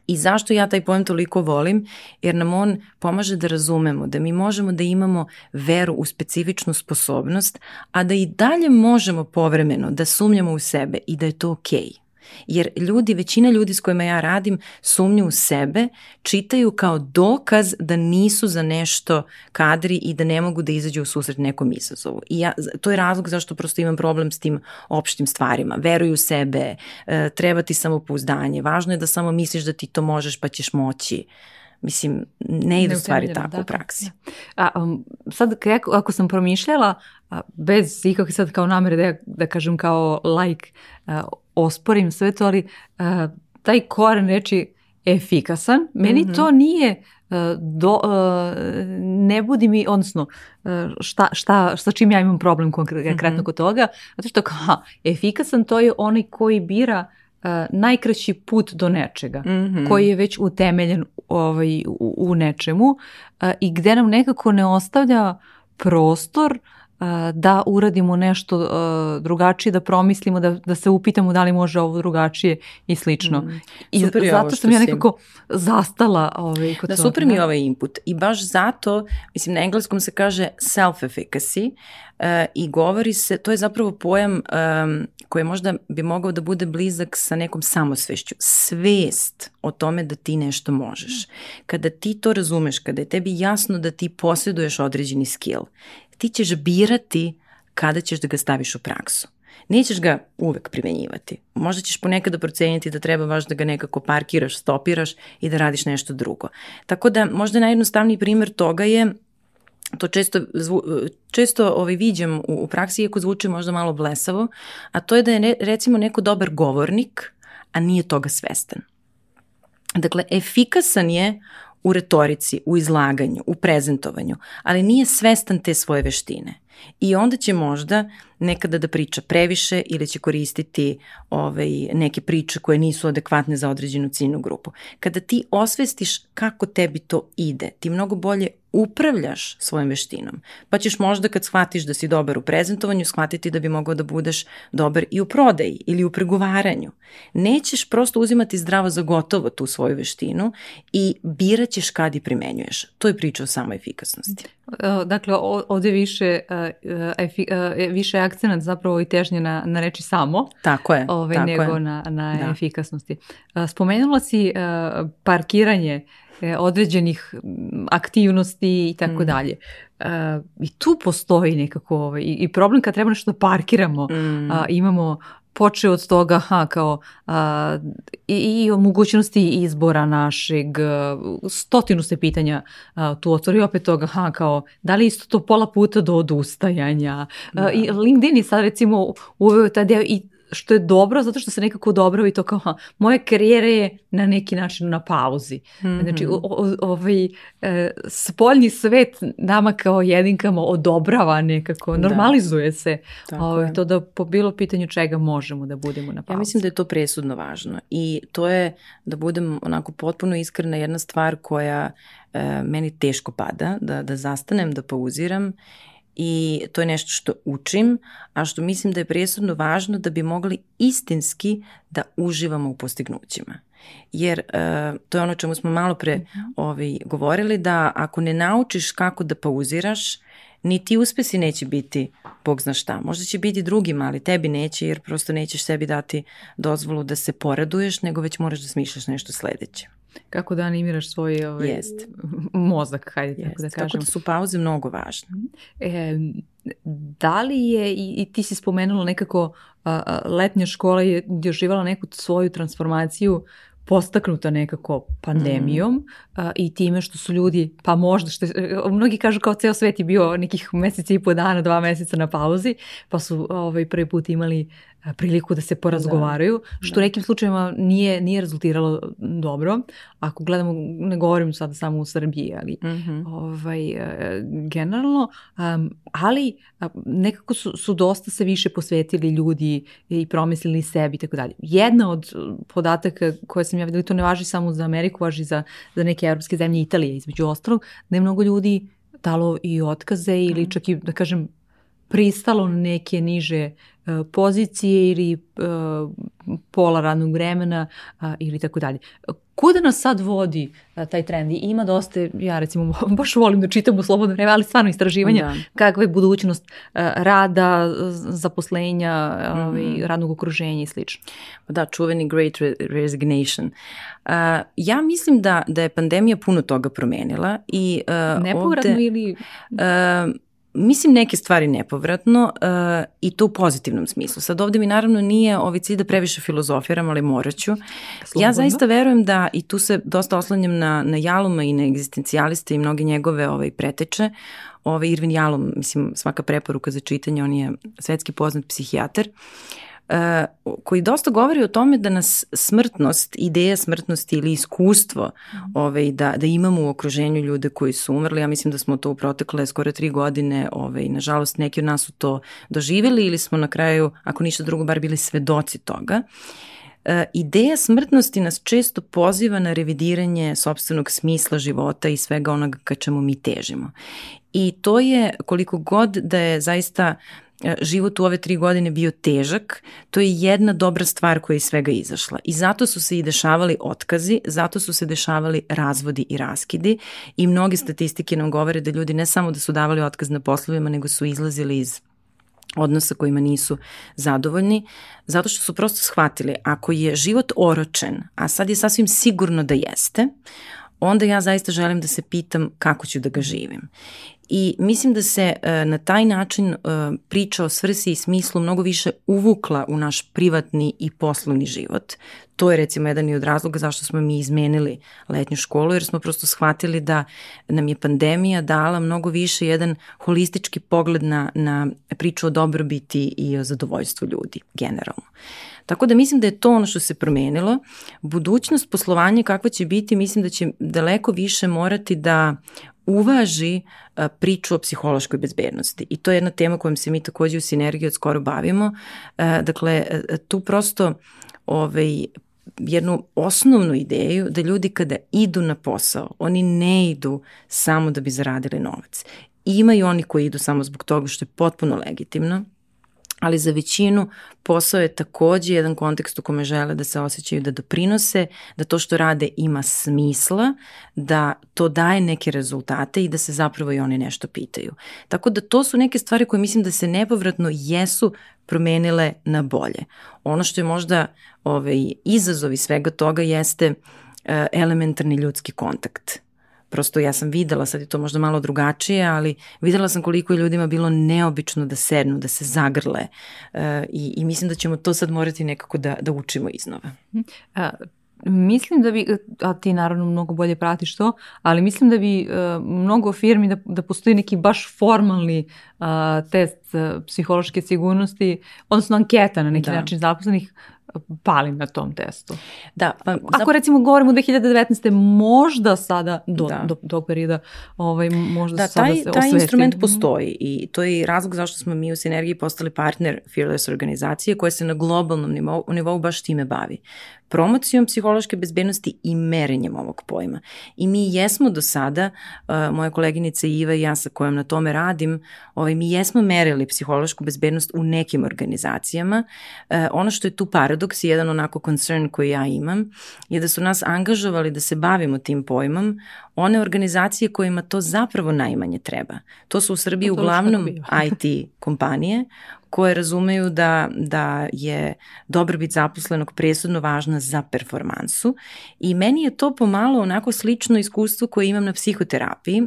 I zašto ja taj pojem toliko volim? Jer nam on pomaže da razumemo da mi možemo da imamo veru u specifičnu sposobnost, a da i dalje možemo povremeno da sumnjamo u sebe i da je to okej. Okay. Jer ljudi, većina ljudi s kojima ja radim sumnju u sebe, čitaju kao dokaz da nisu za nešto kadri i da ne mogu da izađu u susret nekom izazovu. I ja, to je razlog zašto prosto imam problem s tim opštim stvarima. Veruju u sebe, e, treba ti samopouzdanje, važno je da samo misliš da ti to možeš pa ćeš moći. Mislim, ne idu stvari tako da, u praksi. A, um, sad, ako sam promišljala, a, bez ikakve sad kao namere da, da kažem kao like, a, osporim sve to, ali uh, taj koren reči efikasan, meni mm -hmm. to nije uh, do, uh, ne budi mi, odnosno šta, šta, sa čim ja imam problem konkretno mm -hmm. kod toga, zato što kao, efikasan to je onaj koji bira uh, najkraći put do nečega, mm -hmm. koji je već utemeljen ovaj, u, u nečemu uh, i gde nam nekako ne ostavlja prostor uh, da uradimo nešto drugačije, da promislimo, da, da se upitamo da li može ovo drugačije i slično. Mm. I super je zato sam ja nekako si... zastala ovaj, kod Da, super mi je ovaj input. I baš zato, mislim, na engleskom se kaže self-efficacy uh, i govori se, to je zapravo pojam um, koji možda bi mogao da bude blizak sa nekom samosvešću. Svest o tome da ti nešto možeš. Kada ti to razumeš, kada je tebi jasno da ti posjeduješ određeni skill, ti ćeš birati kada ćeš da ga staviš u praksu. Nećeš ga uvek primenjivati. Možda ćeš ponekada proceniti da treba baš da ga nekako parkiraš, stopiraš i da radiš nešto drugo. Tako da možda najjednostavniji primer toga je to često, zvu, često ovaj, viđam u, u praksi, iako zvuči možda malo blesavo, a to je da je recimo neko dobar govornik, a nije toga svestan. Dakle, efikasan je u retorici, u izlaganju, u prezentovanju, ali nije svestan te svoje veštine. I onda će možda nekada da priča previše ili će koristiti ovaj, neke priče koje nisu adekvatne za određenu ciljnu grupu. Kada ti osvestiš kako tebi to ide, ti mnogo bolje upravljaš svojim veštinom. Pa ćeš možda kad shvatiš da si dobar u prezentovanju, shvatiti da bi mogao da budeš dobar i u prodaji ili u pregovaranju. Nećeš prosto uzimati zdravo za gotovo tu svoju veštinu i biraćeš kad i primenjuješ. To je priča o samoj efikasnosti. E, dakle, ovde više, e, e, više akcenat zapravo i težnje na, na reči samo. Tako je. Ove, tako nego je. na, na da. efikasnosti. Spomenula si parkiranje određenih aktivnosti i tako mm. dalje. I tu postoji nekako ovaj, i problem kad treba nešto da parkiramo. Mm. Imamo počeo od toga ha, kao a, i, i o mogućnosti izbora našeg, stotinu se pitanja a, tu otvori opet toga ha, kao da li isto to pola puta do odustajanja. Da. A, I LinkedIn je sad recimo uveo taj deo i što je dobro zato što se nekako dobro i to kao moja karijera je na neki način na pauzi. Mm -hmm. Znači o, o, ovaj e, spoljni svet nama kao jedinkama odobrava nekako, da. normalizuje se ovaj, to da po bilo pitanju čega možemo da budemo na pauzi. Ja mislim da je to presudno važno i to je da budem onako potpuno iskrena jedna stvar koja e, meni teško pada, da, da zastanem, da pauziram i to je nešto što učim, a što mislim da je presudno važno da bi mogli istinski da uživamo u postignućima. Jer uh, to je ono čemu smo malo pre ovaj, govorili, da ako ne naučiš kako da pauziraš, ni ti uspesi neće biti bog zna šta. Možda će biti drugima, ali tebi neće jer prosto nećeš sebi dati dozvolu da se poraduješ, nego već moraš da smišljaš nešto sledeće. Kako da animiraš svoj ovaj, Jest. mozak, hajde Jest. tako da kažem. Tako da su pauze mnogo važne. E, da li je, i, i ti si spomenula nekako, a, a, letnja škola je doživala neku svoju transformaciju postaknuta nekako pandemijom mm. a, i time što su ljudi, pa možda, što, mnogi kažu kao ceo svet je bio nekih meseci i po dana, dva meseca na pauzi, pa su ovaj, prvi put imali priliku da se porazgovaraju, da. što da. u nekim slučajevima nije, nije rezultiralo dobro. Ako gledamo, ne govorim sada samo u Srbiji, ali mm -hmm. ovaj, e, generalno, um, ali nekako su, su dosta se više posvetili ljudi i promislili sebi i tako dalje. Jedna od podataka koje sam ja videla, to ne važi samo za Ameriku, važi za, za neke evropske zemlje, Italije između ostalog, da je mnogo ljudi dalo i otkaze ili mm. čak i, da kažem, pristalo na neke niže uh, pozicije ili uh, pola radnog vremena uh, ili tako dalje. Kuda nas sad vodi taj trend? I ima dosta, ja recimo (laughs) baš volim da čitam u slobodno vreme, ali stvarno istraživanja da. kakva je budućnost rada, zaposlenja, mm -hmm. radnog okruženja i slično. Pa da, čuveni Great Resignation. Uh, ja mislim da, da je pandemija puno toga promenila i uh, Nepovratno ovde, ili... Uh, Mislim neke stvari nepovratno uh, i to u pozitivnom smislu. Sad ovde mi naravno nije ovaj cilj da previše filozofiram, ali morat ću. Slobodno. Ja zaista verujem da, i tu se dosta oslanjam na, na Jaluma i na egzistencijaliste i mnoge njegove ovaj, preteče, ovaj Irvin Jalom, mislim svaka preporuka za čitanje, on je svetski poznat psihijatar. Uh, koji dosta govori o tome da nas smrtnost, ideja smrtnosti ili iskustvo ovaj, da, da imamo u okruženju ljude koji su umrli, ja mislim da smo to u protekle skoro tri godine, ovaj, nažalost neki od nas su to doživjeli ili smo na kraju, ako ništa drugo, bar bili svedoci toga. Uh, ideja smrtnosti nas često poziva na revidiranje sobstvenog smisla života i svega onoga ka čemu mi težimo. I to je koliko god da je zaista E, život u ove tri godine bio težak, to je jedna dobra stvar koja je iz svega izašla. I zato su se i dešavali otkazi, zato su se dešavali razvodi i raskidi i mnoge statistike nam govore da ljudi ne samo da su davali otkaz na poslovima, nego su izlazili iz odnosa kojima nisu zadovoljni, zato što su prosto shvatili ako je život oročen, a sad je sasvim sigurno da jeste, onda ja zaista želim da se pitam kako ću da ga živim. I mislim da se e, na taj način e, priča o svrsi i smislu mnogo više uvukla u naš privatni i poslovni život. To je recimo jedan i od razloga zašto smo mi izmenili letnju školu, jer smo prosto shvatili da nam je pandemija dala mnogo više jedan holistički pogled na, na priču o dobrobiti i o zadovoljstvu ljudi generalno. Tako da mislim da je to ono što se promenilo. Budućnost poslovanja kakva će biti, mislim da će daleko više morati da uvaži priču o psihološkoj bezbednosti. I to je jedna tema kojom se mi takođe u sinergiji od skoro bavimo. Dakle, tu prosto ovaj, jednu osnovnu ideju da ljudi kada idu na posao, oni ne idu samo da bi zaradili novac. Imaju oni koji idu samo zbog toga što je potpuno legitimno, ali za većinu posao je takođe jedan kontekst u kome žele da se osjećaju da doprinose, da to što rade ima smisla, da to daje neke rezultate i da se zapravo i oni nešto pitaju. Tako da to su neke stvari koje mislim da se nepovratno jesu promenile na bolje. Ono što je možda ovaj, izazovi svega toga jeste uh, elementarni ljudski kontakt prosto ja sam videla, sad je to možda malo drugačije, ali videla sam koliko je ljudima bilo neobično da sednu, da se zagrle uh, i, i mislim da ćemo to sad morati nekako da, da učimo iznova. A, Mislim da bi, a ti naravno mnogo bolje pratiš to, ali mislim da bi uh, mnogo firmi da, da postoji neki baš formalni uh, test uh, psihološke sigurnosti, odnosno anketa na neki da. način zaposlenih pali na tom testu. Da, pa, Ako zap... recimo govorimo 2019. možda sada do, da. do tog perioda ovaj, možda da, sada taj, se taj osvesti. instrument postoji i to je razlog zašto smo mi u Sinergiji postali partner Fearless organizacije koja se na globalnom nivou, nivou baš time bavi promocijom psihološke bezbednosti i merenjem ovog pojma. I mi jesmo do sada, uh, moja koleginica Iva i ja sa kojom na tome radim, ovaj, mi jesmo merili psihološku bezbednost u nekim organizacijama. Uh, ono što je tu paradoks i jedan onako concern koji ja imam je da su nas angažovali da se bavimo tim pojmom one organizacije kojima to zapravo najmanje treba. To su u Srbiji uglavnom IT (laughs) kompanije koje razumeju da, da je dobrobit zaposlenog presudno važna za performansu. I meni je to pomalo onako slično iskustvo koje imam na psihoterapiji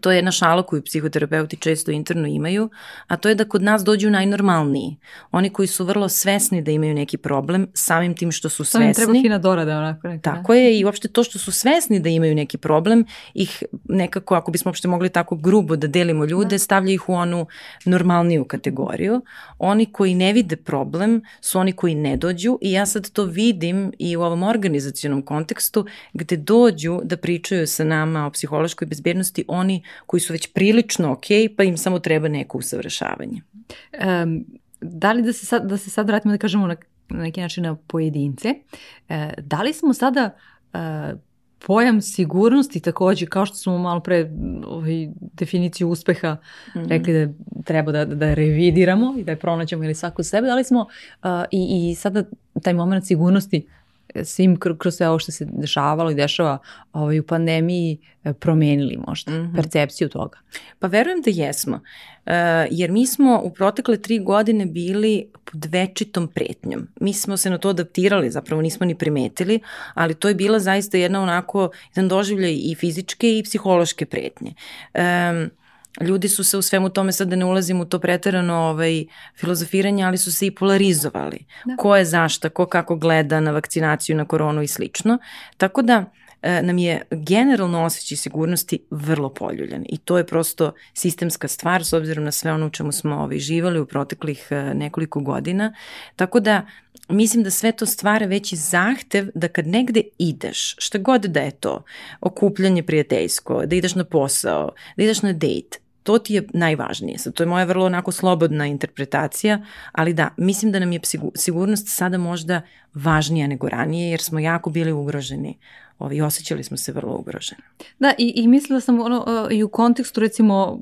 to je jedna šala koju psihoterapeuti često interno imaju, a to je da kod nas dođu najnormalniji. Oni koji su vrlo svesni da imaju neki problem, samim tim što su svesni. Samo treba fina dorada onako. Neka, tako je i uopšte to što su svesni da imaju neki problem, ih nekako, ako bismo uopšte mogli tako grubo da delimo ljude, da. stavlja ih u onu normalniju kategoriju. Oni koji ne vide problem su oni koji ne dođu i ja sad to vidim i u ovom organizacijonom kontekstu gde dođu da pričaju sa nama o psihološkoj bezbednosti oni koji su već prilično ok, pa im samo treba neko usavršavanje. Um, da li da se sad, da se sad vratimo da kažemo na, na neki način na pojedince, e, da li smo sada e, pojam sigurnosti takođe, kao što smo malo pre ovaj, definiciju uspeha mm -hmm. rekli da treba da, da revidiramo i da je pronaćemo ili svako sebe, da li smo uh, i, i sada taj moment sigurnosti svim kroz sve ovo što se dešavalo i dešava ovaj, u pandemiji e, promenili možda mm -hmm. percepciju toga? Pa verujem da jesmo, uh, jer mi smo u protekle tri godine bili pod večitom pretnjom. Mi smo se na to adaptirali, zapravo nismo ni primetili, ali to je bila zaista jedna onako, jedan doživljaj i fizičke i psihološke pretnje. Um, ljudi su se u svemu tome, sad da ne ulazim u to preterano ovaj, filozofiranje, ali su se i polarizovali. Da. Ko je zašta, ko kako gleda na vakcinaciju, na koronu i slično. Tako da nam je generalno osjećaj sigurnosti vrlo poljuljan i to je prosto sistemska stvar s obzirom na sve ono u čemu smo ovaj, živali u proteklih e, nekoliko godina. Tako da mislim da sve to stvara veći zahtev da kad negde ideš, šta god da je to, okupljanje prijateljsko, da ideš na posao, da ideš na dejt, to ti je najvažnije. Sad, to je moja vrlo onako slobodna interpretacija, ali da, mislim da nam je sigurnost sada možda važnija nego ranije, jer smo jako bili ugroženi ovaj, osjećali smo se vrlo ugroženi. Da, i, i mislila sam ono, i u kontekstu recimo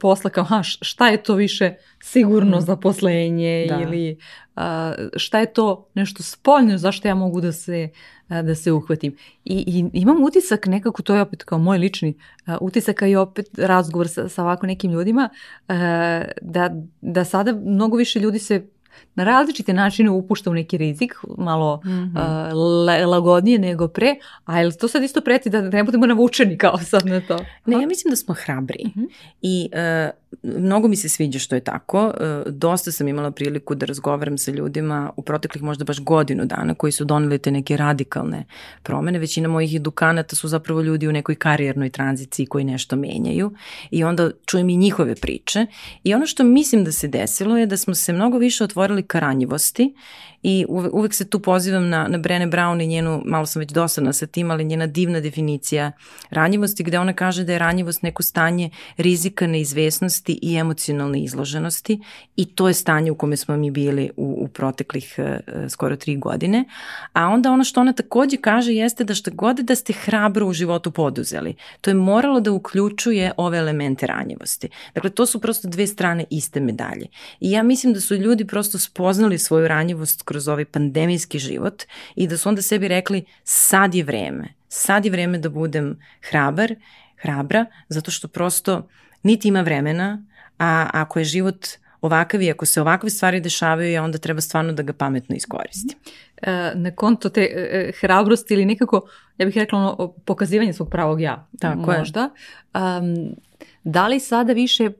posla kao, ha, šta je to više sigurno mm. zaposlenje da. ili a, šta je to nešto spoljno, zašto ja mogu da se, a, da se uhvatim. I, I imam utisak nekako, to je opet kao moj lični a, utisak, a i opet razgovor sa, sa ovako nekim ljudima, a, da, da sada mnogo više ljudi se na različite načine upušta u neki rizik, malo mm -hmm. uh, lagodnije nego pre, a je li to sad isto preti da ne budemo navučeni kao sad na to? Ne, ja mislim da smo hrabri mm -hmm. i uh, mnogo mi se sviđa što je tako. Uh, dosta sam imala priliku da razgovaram sa ljudima u proteklih možda baš godinu dana koji su doneli te neke radikalne promene. Većina mojih edukanata su zapravo ljudi u nekoj karijernoj tranziciji koji nešto menjaju i onda čujem i njihove priče. I ono što mislim da se desilo je da smo se mnogo više otvorili ka ranjivosti i uvek se tu pozivam na, na Brene Brown i njenu, malo sam već dosadna sa tim, ali njena divna definicija ranjivosti gde ona kaže da je ranjivost neko stanje rizika, neizvesnosti i emocionalne izloženosti i to je stanje u kome smo mi bili u, u proteklih uh, skoro tri godine. A onda ono što ona takođe kaže jeste da šta god da ste hrabro u životu poduzeli, to je moralo da uključuje ove elemente ranjivosti. Dakle, to su prosto dve strane iste medalje. I ja mislim da su ljudi prosto spoznali svoju ranjivost kroz ovaj pandemijski život i da su onda sebi rekli sad je vreme, sad je vreme da budem hrabar, hrabra, zato što prosto niti ima vremena, a ako je život ovakav i ako se ovakve stvari dešavaju, onda treba stvarno da ga pametno iskoristi. E, na konto te e, e, hrabrosti ili nekako, ja bih rekla ono, pokazivanje svog pravog ja, Tako možda. Je. Um, da li sada više,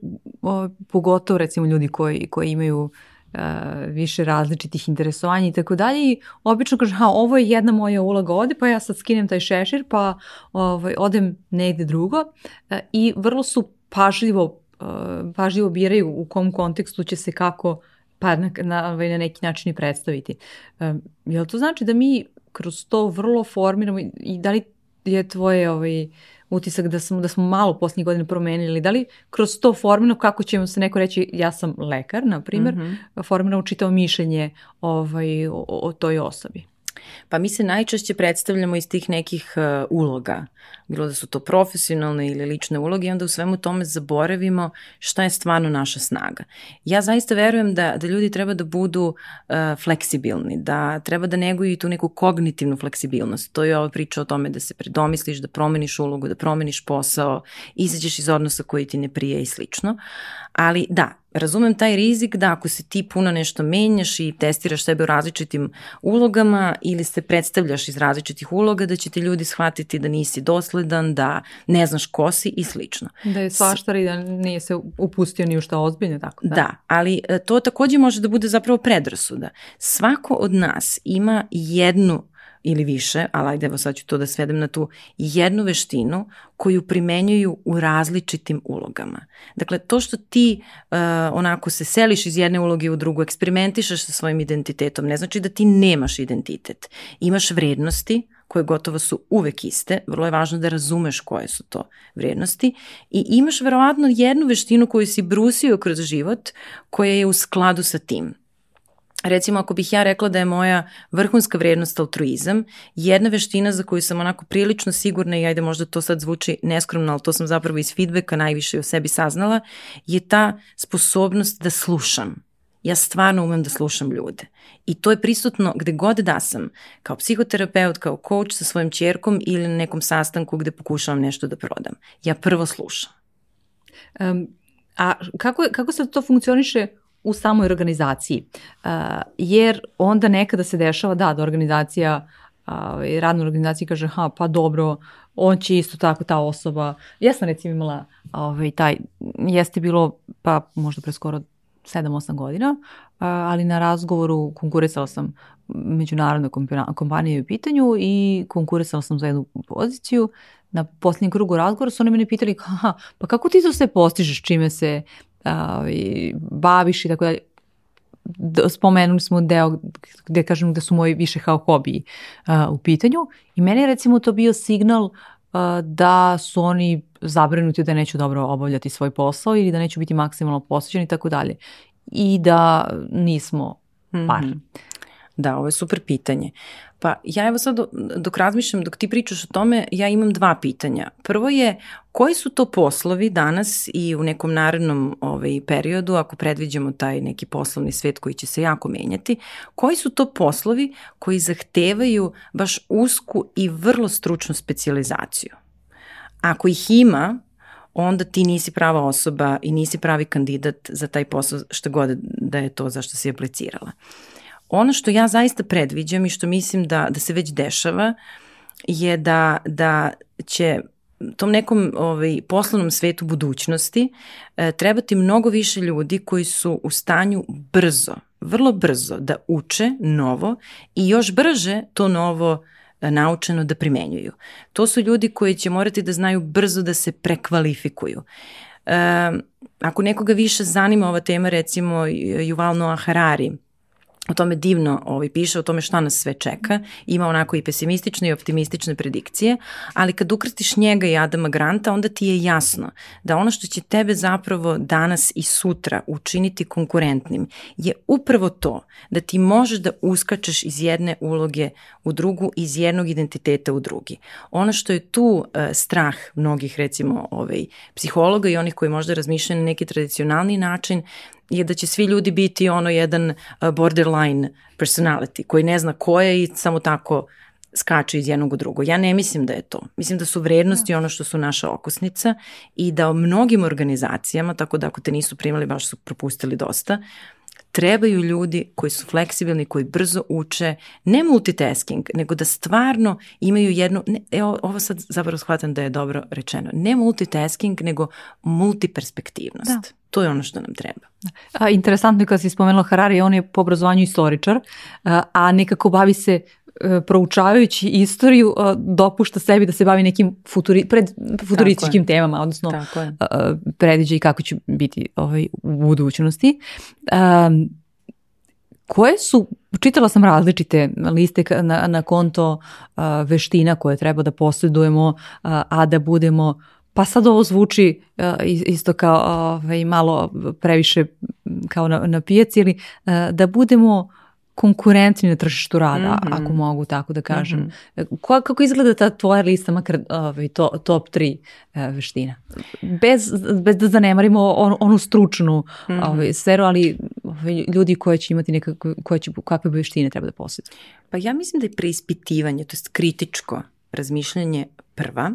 o, pogotovo recimo ljudi koji, koji imaju uh, više različitih interesovanja i tako dalje i obično kažem, ha, ovo je jedna moja uloga ovde, pa ja sad skinem taj šešir, pa ovaj, odem negde drugo uh, i vrlo su pažljivo, uh, pažljivo biraju u kom kontekstu će se kako pa na, na, ovaj, na neki način i predstaviti. Um, jel to znači da mi kroz to vrlo formiramo i da li je tvoje ovaj, utisak da smo, da smo malo posljednjih godina promenili, da li kroz to formino, kako ćemo se neko reći, ja sam lekar, na primjer, mm -hmm. formiramo čitavo mišljenje ovaj, o, o toj osobi? Pa mi se najčešće predstavljamo iz tih nekih uh, uloga, bilo da su to profesionalne ili lične uloge i onda u svemu tome zaboravimo šta je stvarno naša snaga. Ja zaista verujem da, da ljudi treba da budu uh, fleksibilni, da treba da neguju i tu neku kognitivnu fleksibilnost. To je ova priča o tome da se predomisliš, da promeniš ulogu, da promeniš posao, izađeš iz odnosa koji ti ne prije i slično. Ali da, razumem taj rizik da ako se ti puno nešto menjaš i testiraš sebe u različitim ulogama ili se predstavljaš iz različitih uloga, da će ti ljudi shvatiti da nisi dosledan, da ne znaš ko si i slično. Da je svaštar i da nije se upustio ni u šta ozbiljno, tako da? Da, ali e, to takođe može da bude zapravo predrasuda. Svako od nas ima jednu ili više, ali ajde evo sad ću to da svedem na tu jednu veštinu koju primenjuju u različitim ulogama. Dakle, to što ti uh, onako se seliš iz jedne uloge u drugu, eksperimentišeš sa svojim identitetom, ne znači da ti nemaš identitet. Imaš vrednosti koje gotovo su uvek iste, vrlo je važno da razumeš koje su to vrednosti i imaš verovatno jednu veštinu koju si brusio kroz život koja je u skladu sa tim recimo ako bih ja rekla da je moja vrhunska vrednost altruizam, jedna veština za koju sam onako prilično sigurna i ajde možda to sad zvuči neskromno, ali to sam zapravo iz feedbacka najviše o sebi saznala, je ta sposobnost da slušam. Ja stvarno umem da slušam ljude. I to je prisutno gde god da sam, kao psihoterapeut, kao coach sa svojim čerkom ili na nekom sastanku gde pokušavam nešto da prodam. Ja prvo slušam. Um, a kako, kako se to funkcioniše u samoj organizaciji. Uh, jer onda nekada se dešava da, da organizacija uh, radna organizacija kaže ha pa dobro, on će isto tako ta osoba. Ja sam recimo imala ovaj, taj, jeste bilo pa možda pre skoro 7-8 godina, uh, ali na razgovoru konkurisala sam međunarodnoj kompaniji u pitanju i konkurisala sam za jednu poziciju. Na posljednjem krugu razgovora su oni mene pitali, ha, pa kako ti to sve postižeš čime se baviš i tako dalje. Spomenuli smo deo gde kažem da su moji više kao hobiji uh, u pitanju i meni je recimo to bio signal uh, da su oni zabrinuti da neću dobro obavljati svoj posao ili da neću biti maksimalno posvećen i tako dalje. I da nismo par. Mm -hmm. Da, ovo je super pitanje. Pa ja evo sad dok razmišljam, dok ti pričaš o tome, ja imam dva pitanja. Prvo je koji su to poslovi danas i u nekom narednom ovaj, periodu, ako predviđamo taj neki poslovni svet koji će se jako menjati, koji su to poslovi koji zahtevaju baš usku i vrlo stručnu specializaciju? Ako ih ima, onda ti nisi prava osoba i nisi pravi kandidat za taj posao što god da je to zašto si aplicirala. Ono što ja zaista predviđam i što mislim da, da se već dešava je da, da će tom nekom ovaj, poslovnom svetu budućnosti e, trebati mnogo više ljudi koji su u stanju brzo, vrlo brzo da uče novo i još brže to novo e, naučeno da primenjuju. To su ljudi koji će morati da znaju brzo da se prekvalifikuju. E, ako nekoga više zanima ova tema, recimo Yuval Noah Harari, o tome divno ovaj, piše, o tome šta nas sve čeka. Ima onako i pesimistične i optimistične predikcije, ali kad ukrstiš njega i Adama Granta, onda ti je jasno da ono što će tebe zapravo danas i sutra učiniti konkurentnim je upravo to da ti možeš da uskačeš iz jedne uloge u drugu, iz jednog identiteta u drugi. Ono što je tu uh, strah mnogih recimo ovaj, psihologa i onih koji možda razmišljaju na neki tradicionalni način, je da će svi ljudi biti ono jedan uh, borderline personality koji ne zna ko je i samo tako skače iz jednog u drugo. Ja ne mislim da je to. Mislim da su vrednosti ono što su naša okosnica i da o mnogim organizacijama, tako da ako te nisu primali, baš su propustili dosta, trebaju ljudi koji su fleksibilni, koji brzo uče, ne multitasking, nego da stvarno imaju jednu, ne, evo, ovo sad zapravo shvatam da je dobro rečeno, ne multitasking, nego multiperspektivnost. Da. To je ono što nam treba. A, interesantno je kada si spomenula Harari, on je po obrazovanju istoričar, a, a nekako bavi se proučavajući istoriju dopušta sebi da se bavi nekim futuri, pred, futurističkim temama, odnosno predviđa i kako će biti ovaj, u budućnosti. Um, koje su, čitala sam različite liste na, na konto uh, veština koje treba da posjedujemo, uh, a da budemo Pa sad ovo zvuči uh, isto kao ovaj, malo previše kao na, na pijaci, ili uh, da budemo konkurentni na tržištu rada, mm -hmm. ako mogu tako da kažem. Mm -hmm. Ko, kako izgleda ta tvoja lista, makar ovaj, to, top 3 uh, veština? Bez, bez da zanemarimo on, onu stručnu mm -hmm. ovaj, sferu, ali ovaj, ljudi koji će imati nekakve, koje će, kakve veštine treba da posjeduju. Pa ja mislim da je preispitivanje, to je kritičko razmišljanje prva,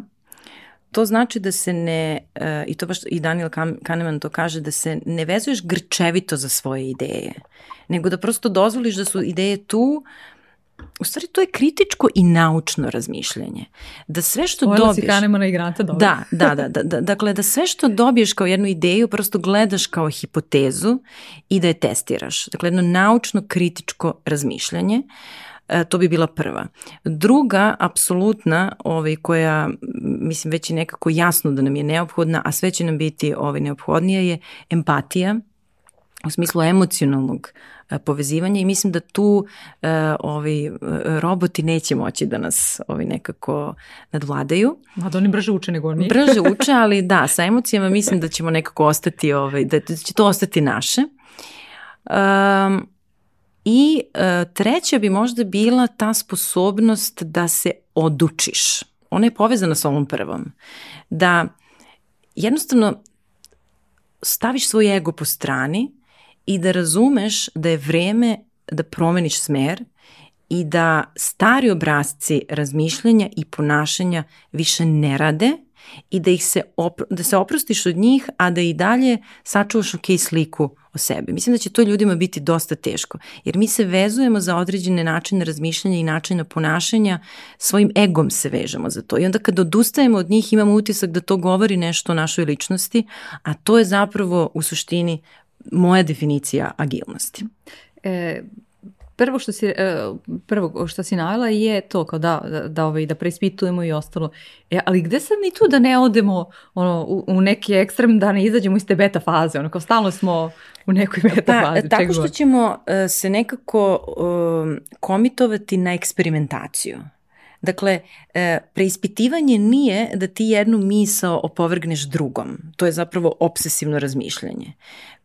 to znači da se ne, uh, i to baš i Daniel Kahneman to kaže, da se ne vezuješ grčevito za svoje ideje, nego da prosto dozvoliš da su ideje tu, U stvari to je kritičko i naučno razmišljanje. Da sve što Ovo dobiješ... Ovo si Kahnemana i Granta dobro. Da, da, da, da, da. Dakle, da sve što dobiješ kao jednu ideju prosto gledaš kao hipotezu i da je testiraš. Dakle, jedno naučno kritičko razmišljanje. Uh, E, to bi bila prva. Druga, apsolutna, ovaj, koja, mislim, već je nekako jasno da nam je neophodna, a sve će nam biti ovaj, neophodnija je empatija, u smislu emocionalnog e, povezivanja i mislim da tu uh, ovi roboti neće moći da nas ovi nekako nadvladaju. A da oni brže uče nego oni. (laughs) brže uče, ali da, (laughs) sa emocijama mislim da ćemo nekako ostati, ovaj, da će to ostati naše. Um, I e, treća bi možda bila ta sposobnost da se odučiš. Ona je povezana sa ovom prvom. Da jednostavno staviš svoj ego po strani i da razumeš da je vreme da promeniš smer i da stari obrazci razmišljanja i ponašanja više ne rade i da ih se, opro, da se oprostiš od njih, a da i dalje sačuvaš ok sliku o sebi. Mislim da će to ljudima biti dosta teško, jer mi se vezujemo za određene načine razmišljanja i načina ponašanja, svojim egom se vežemo za to. I onda kad odustajemo od njih imamo utisak da to govori nešto o našoj ličnosti, a to je zapravo u suštini moja definicija agilnosti. E, prvo što si, e, prvo što si navela je to kao da, da, da, ovaj, da preispitujemo i ostalo. E, ali gde sad mi tu da ne odemo ono, u, u neki ekstrem, da ne izađemo iz te beta faze? Ono, kao stalno smo u nekoj beta pa, fazi. Tako što ćemo uh, se nekako uh, komitovati na eksperimentaciju. Dakle, e, preispitivanje nije da ti jednu misao opovrgneš drugom. To je zapravo obsesivno razmišljanje.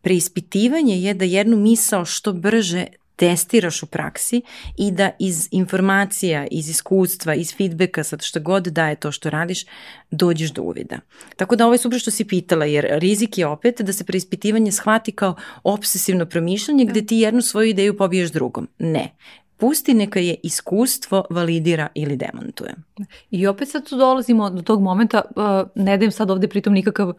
Preispitivanje je da jednu misao što brže testiraš u praksi i da iz informacija, iz iskustva, iz feedbacka, sad šta god daje to što radiš, dođeš do uvida. Tako da ovo je super što si pitala, jer rizik je opet da se preispitivanje shvati kao obsesivno promišljanje gde ti jednu svoju ideju pobiješ drugom. Ne pusti neka je iskustvo validira ili demantuje. I opet sad tu dolazimo do tog momenta, uh, ne dajem sad ovde pritom nikakav uh,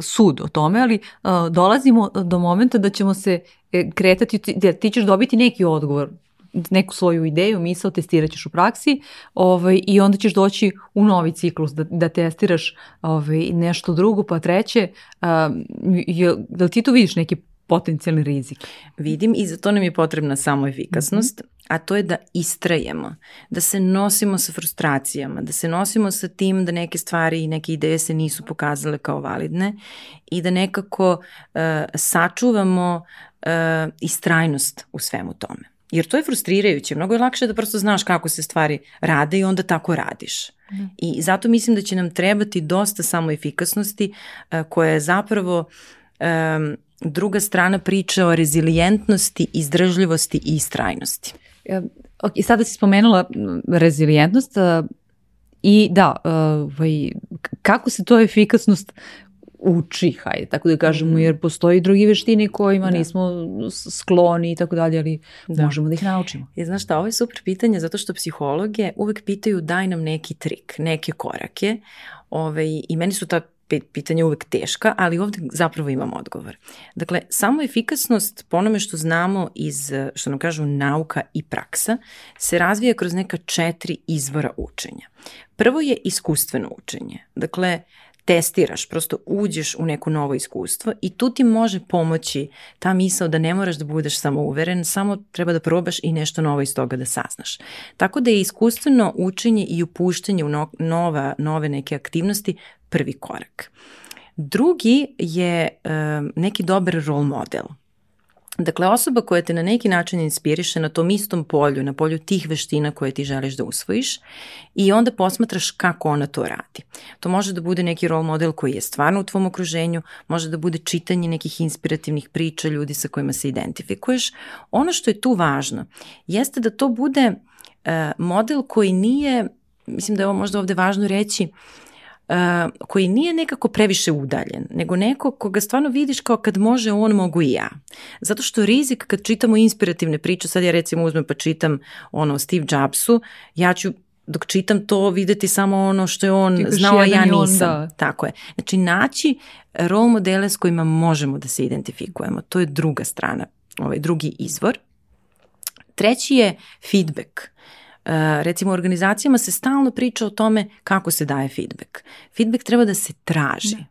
sud o tome, ali uh, dolazimo do momenta da ćemo se kretati, jer ti ćeš dobiti neki odgovor neku svoju ideju, misao, testirat ćeš u praksi ovaj, i onda ćeš doći u novi ciklus da, da testiraš ovaj, nešto drugo, pa treće. Um, da li ti tu vidiš neki potencijalni rizik? Vidim i za to nam je potrebna samo efikasnost, mm -hmm. a to je da istrajemo, da se nosimo sa frustracijama, da se nosimo sa tim da neke stvari i neke ideje se nisu pokazale kao validne i da nekako uh, sačuvamo uh, istrajnost u svemu tome. Jer to je frustrirajuće, mnogo je lakše da prosto znaš kako se stvari rade i onda tako radiš. Mm. I zato mislim da će nam trebati dosta samo efikasnosti uh, koja je zapravo um, druga strana priča o rezilijentnosti, izdržljivosti i istrajnosti. Ok, sada si spomenula rezilijentnost i da, ovaj, kako se to efikasnost uči, hajde, tako da kažemo, mhm. jer postoji drugi veštine kojima da. nismo skloni i tako dalje, ali da. možemo da ih naučimo. I znaš šta, ovo je super pitanje zato što psihologe uvek pitaju daj nam neki trik, neke korake, ovaj, i meni su ta pitanja uvek teška, ali ovde zapravo imam odgovor. Dakle, samo efikasnost po onome što znamo iz, što nam kažu, nauka i praksa, se razvija kroz neka četiri izvora učenja. Prvo je iskustveno učenje. Dakle, testiraš, prosto uđeš u neko novo iskustvo i tu ti može pomoći ta misao da ne moraš da budeš samo uveren, samo treba da probaš i nešto novo iz toga da saznaš. Tako da je iskustveno učenje i upuštanje u no, nova, nove neke aktivnosti prvi korak. Drugi je um, neki dobar role model. Dakle, osoba koja te na neki način inspiriše na tom istom polju, na polju tih veština koje ti želiš da usvojiš i onda posmatraš kako ona to radi. To može da bude neki role model koji je stvarno u tvom okruženju, može da bude čitanje nekih inspirativnih priča ljudi sa kojima se identifikuješ. Ono što je tu važno jeste da to bude uh, model koji nije, mislim da je ovo možda ovde važno reći, uh, uh, koji nije nekako previše udaljen, nego neko koga stvarno vidiš kao kad može on, mogu i ja. Zato što rizik kad čitamo inspirativne priče, sad ja recimo uzmem pa čitam ono Steve Jobsu, ja ću dok čitam to videti samo ono što je on Tikaš znao, a ja nisam. Da. Tako je. Znači naći role modele s kojima možemo da se identifikujemo. To je druga strana, ovaj drugi izvor. Treći je feedback. Eh, recimo u organizacijama se stalno priča o tome kako se daje feedback. Feedback treba da se traži. Da.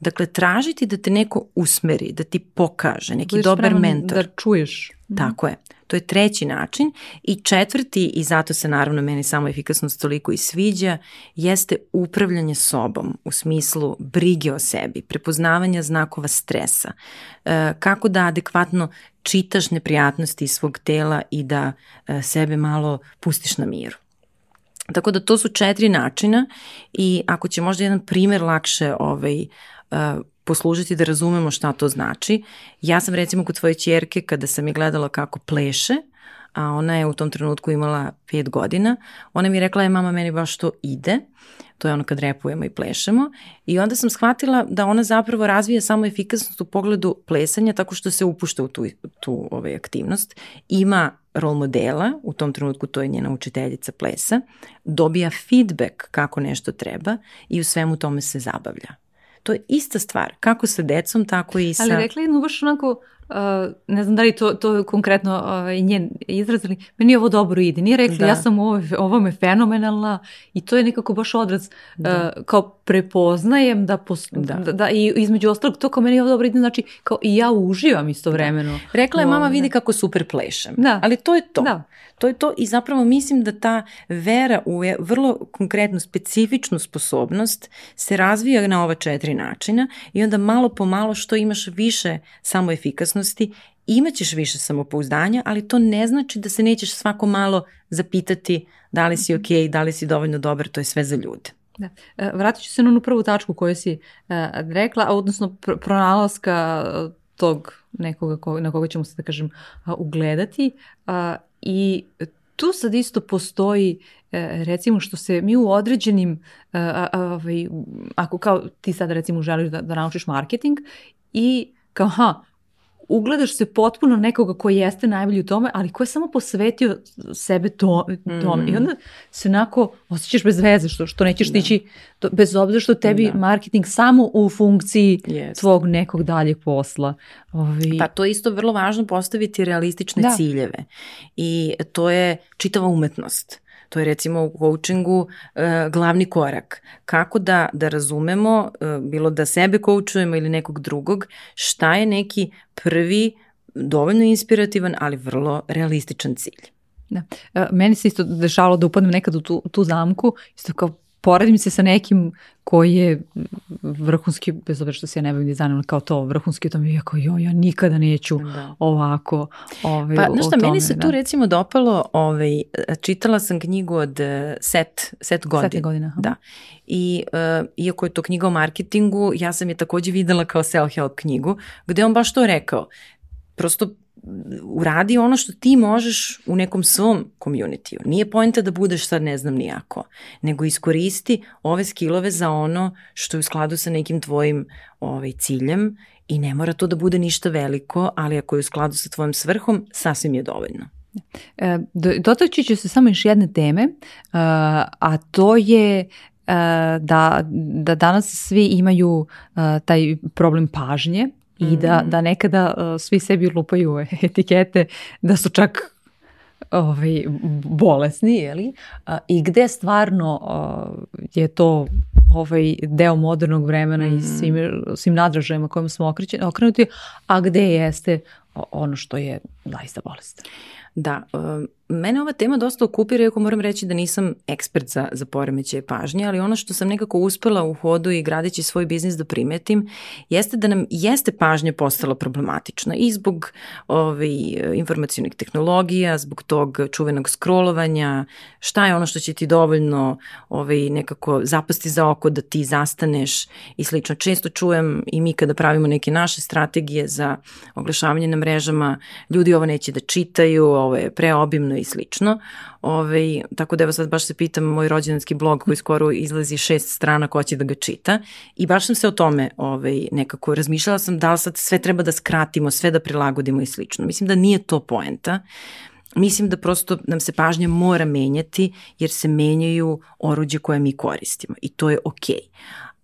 Dakle, tražiti da te neko usmeri, da ti pokaže, neki Budeš dobar mentor. Da čuješ. Tako je. To je treći način. I četvrti, i zato se naravno meni samo efikasnost toliko i sviđa, jeste upravljanje sobom u smislu brige o sebi, prepoznavanja znakova stresa, e, kako da adekvatno čitaš neprijatnosti iz svog tela i da e, sebe malo pustiš na miru. Tako da to su četiri načina i ako će možda jedan primer lakše ovaj, uh, poslužiti da razumemo šta to znači. Ja sam recimo kod tvoje čerke kada sam je gledala kako pleše, a ona je u tom trenutku imala pet godina, ona mi je rekla je mama meni baš to ide, to je ono kad repujemo i plešemo i onda sam shvatila da ona zapravo razvija samo efikasnost u pogledu plesanja tako što se upušta u tu, tu ovaj, aktivnost, ima rol modela, u tom trenutku to je njena učiteljica plesa, dobija feedback kako nešto treba i u svemu tome se zabavlja. To je ista stvar, kako sa decom, tako i sa... Ali rekla jednu baš onako Uh, ne znam da li to, to konkretno uh, njen izraz, ali meni ovo dobro ide. Nije rekla, da. ja sam ovo, ovo me fenomenalna i to je nekako baš odraz da. uh, kao prepoznajem da, pos, da. da, da i između ostalog to kao meni ovo dobro ide, znači kao i ja uživam istovremeno. Da. Rekla je mama vidi kako super plešem, da. ali to je to. Da. To je to i zapravo mislim da ta vera u vrlo konkretnu, specifičnu sposobnost se razvija na ova četiri načina i onda malo po malo što imaš više samoefikasnosti, imaćeš više samopouzdanja, ali to ne znači da se nećeš svako malo zapitati da li si ok, da li si dovoljno dobar, to je sve za ljude. Da. E, vratit ću se na onu prvu tačku koju si uh, rekla, odnosno pr pronalaska tog nekoga ko, na koga ćemo se, da kažem, ugledati. I tu sad isto postoji e, recimo što se mi u određenim ovaj, ako kao ti sad recimo želiš da, da naučiš marketing i kao ha ugledaš se potpuno nekoga koji jeste najbolji u tome, ali ko je samo posvetio sebe to, tome. Mm. I onda se onako osjećaš bez veze, što, što nećeš da. tići, to, bez obzira što tebi da. marketing samo u funkciji yes. tvog nekog daljeg posla. Ovi... Pa to je isto vrlo važno postaviti realistične da. ciljeve. I to je čitava umetnost. To je recimo u coachingu uh, glavni korak. Kako da, da razumemo, uh, bilo da sebe coachujemo ili nekog drugog, šta je neki prvi, dovoljno inspirativan, ali vrlo realističan cilj. Da. E, meni se isto dešavalo da upadnem nekad u tu, tu zamku, isto kao poredim se sa nekim koji je vrhunski, bez obzira što se ja ne bavim dizajnom, kao to vrhunski, to mi je kao, jo, ja nikada neću da. ovako. Ovaj, pa, znaš šta, meni se da. tu recimo dopalo, ovaj, čitala sam knjigu od eh, Set, Set Godin. Set godina. Da. I uh, iako je to knjiga o marketingu, ja sam je takođe videla kao self-help knjigu, gde on baš to rekao. Prosto uradi ono što ti možeš u nekom svom komunitiju. Nije pojenta da budeš sad ne znam nijako, nego iskoristi ove skillove za ono što je u skladu sa nekim tvojim ovaj, ciljem i ne mora to da bude ništa veliko, ali ako je u skladu sa tvojim svrhom, sasvim je dovoljno. E, dotaći ću se samo još jedne teme, a to je e, da, da danas svi imaju e, taj problem pažnje i da, mm. da nekada uh, svi sebi lupaju (laughs) etikete da su čak ovaj, bolesni, jeli? Uh, I gde stvarno uh, je to ovaj deo modernog vremena mm. i svim, svim nadražajima kojima smo okrenuti, a gde jeste ono što je zaista bolest. Da, um, mene ova tema dosta okupira, iako moram reći da nisam ekspert za, za poremećaje pažnje, ali ono što sam nekako uspela u hodu i gradeći svoj biznis da primetim, jeste da nam jeste pažnja postala problematična i zbog ovaj, informacijonih tehnologija, zbog tog čuvenog scrollovanja, šta je ono što će ti dovoljno ovaj, nekako zapasti za oko da ti zastaneš i slično. Često čujem i mi kada pravimo neke naše strategije za oglašavanje na mrežama, ljudi ovo neće da čitaju, ovo je preobimno i slično. Ove, tako da evo sad baš se pitam moj rođendanski blog koji skoro izlazi šest strana ko će da ga čita i baš sam se o tome ovaj, nekako razmišljala sam da li sad sve treba da skratimo, sve da prilagodimo i slično. Mislim da nije to poenta. Mislim da prosto nam se pažnja mora menjati jer se menjaju oruđe koje mi koristimo i to je okej. Okay.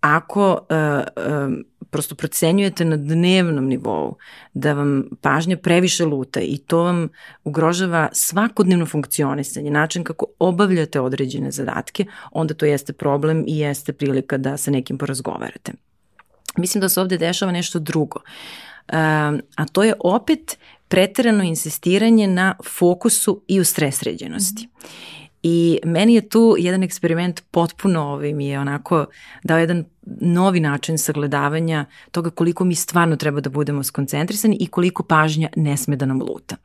Ako uh, uh, prosto procenjujete na dnevnom nivou da vam pažnja previše luta i to vam ugrožava svakodnevno funkcionisanje, način kako obavljate određene zadatke, onda to jeste problem i jeste prilika da sa nekim porazgovarate. Mislim da se ovde dešava nešto drugo, a to je opet preterano insistiranje na fokusu i u stresređenosti. Mm -hmm. I meni je tu jedan eksperiment potpuno ovaj mi je onako dao jedan novi način sagledavanja toga koliko mi stvarno treba da budemo skoncentrisani i koliko pažnja ne sme da nam luta.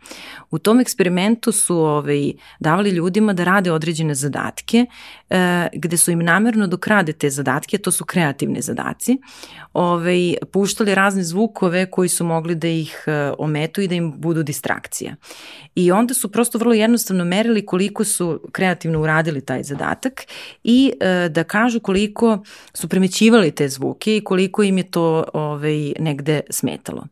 U tom eksperimentu su ovaj, davali ljudima da rade određene zadatke e, gde su im namerno dok rade te zadatke, to su kreativne zadaci, ovaj, puštali razne zvukove koji su mogli da ih e, ometu i da im budu distrakcija. I onda su prosto vrlo jednostavno merili koliko su kreativno uradili taj zadatak i e, da kažu koliko su primećivali primećivali te zvuke i koliko im je to ovaj, negde smetalo.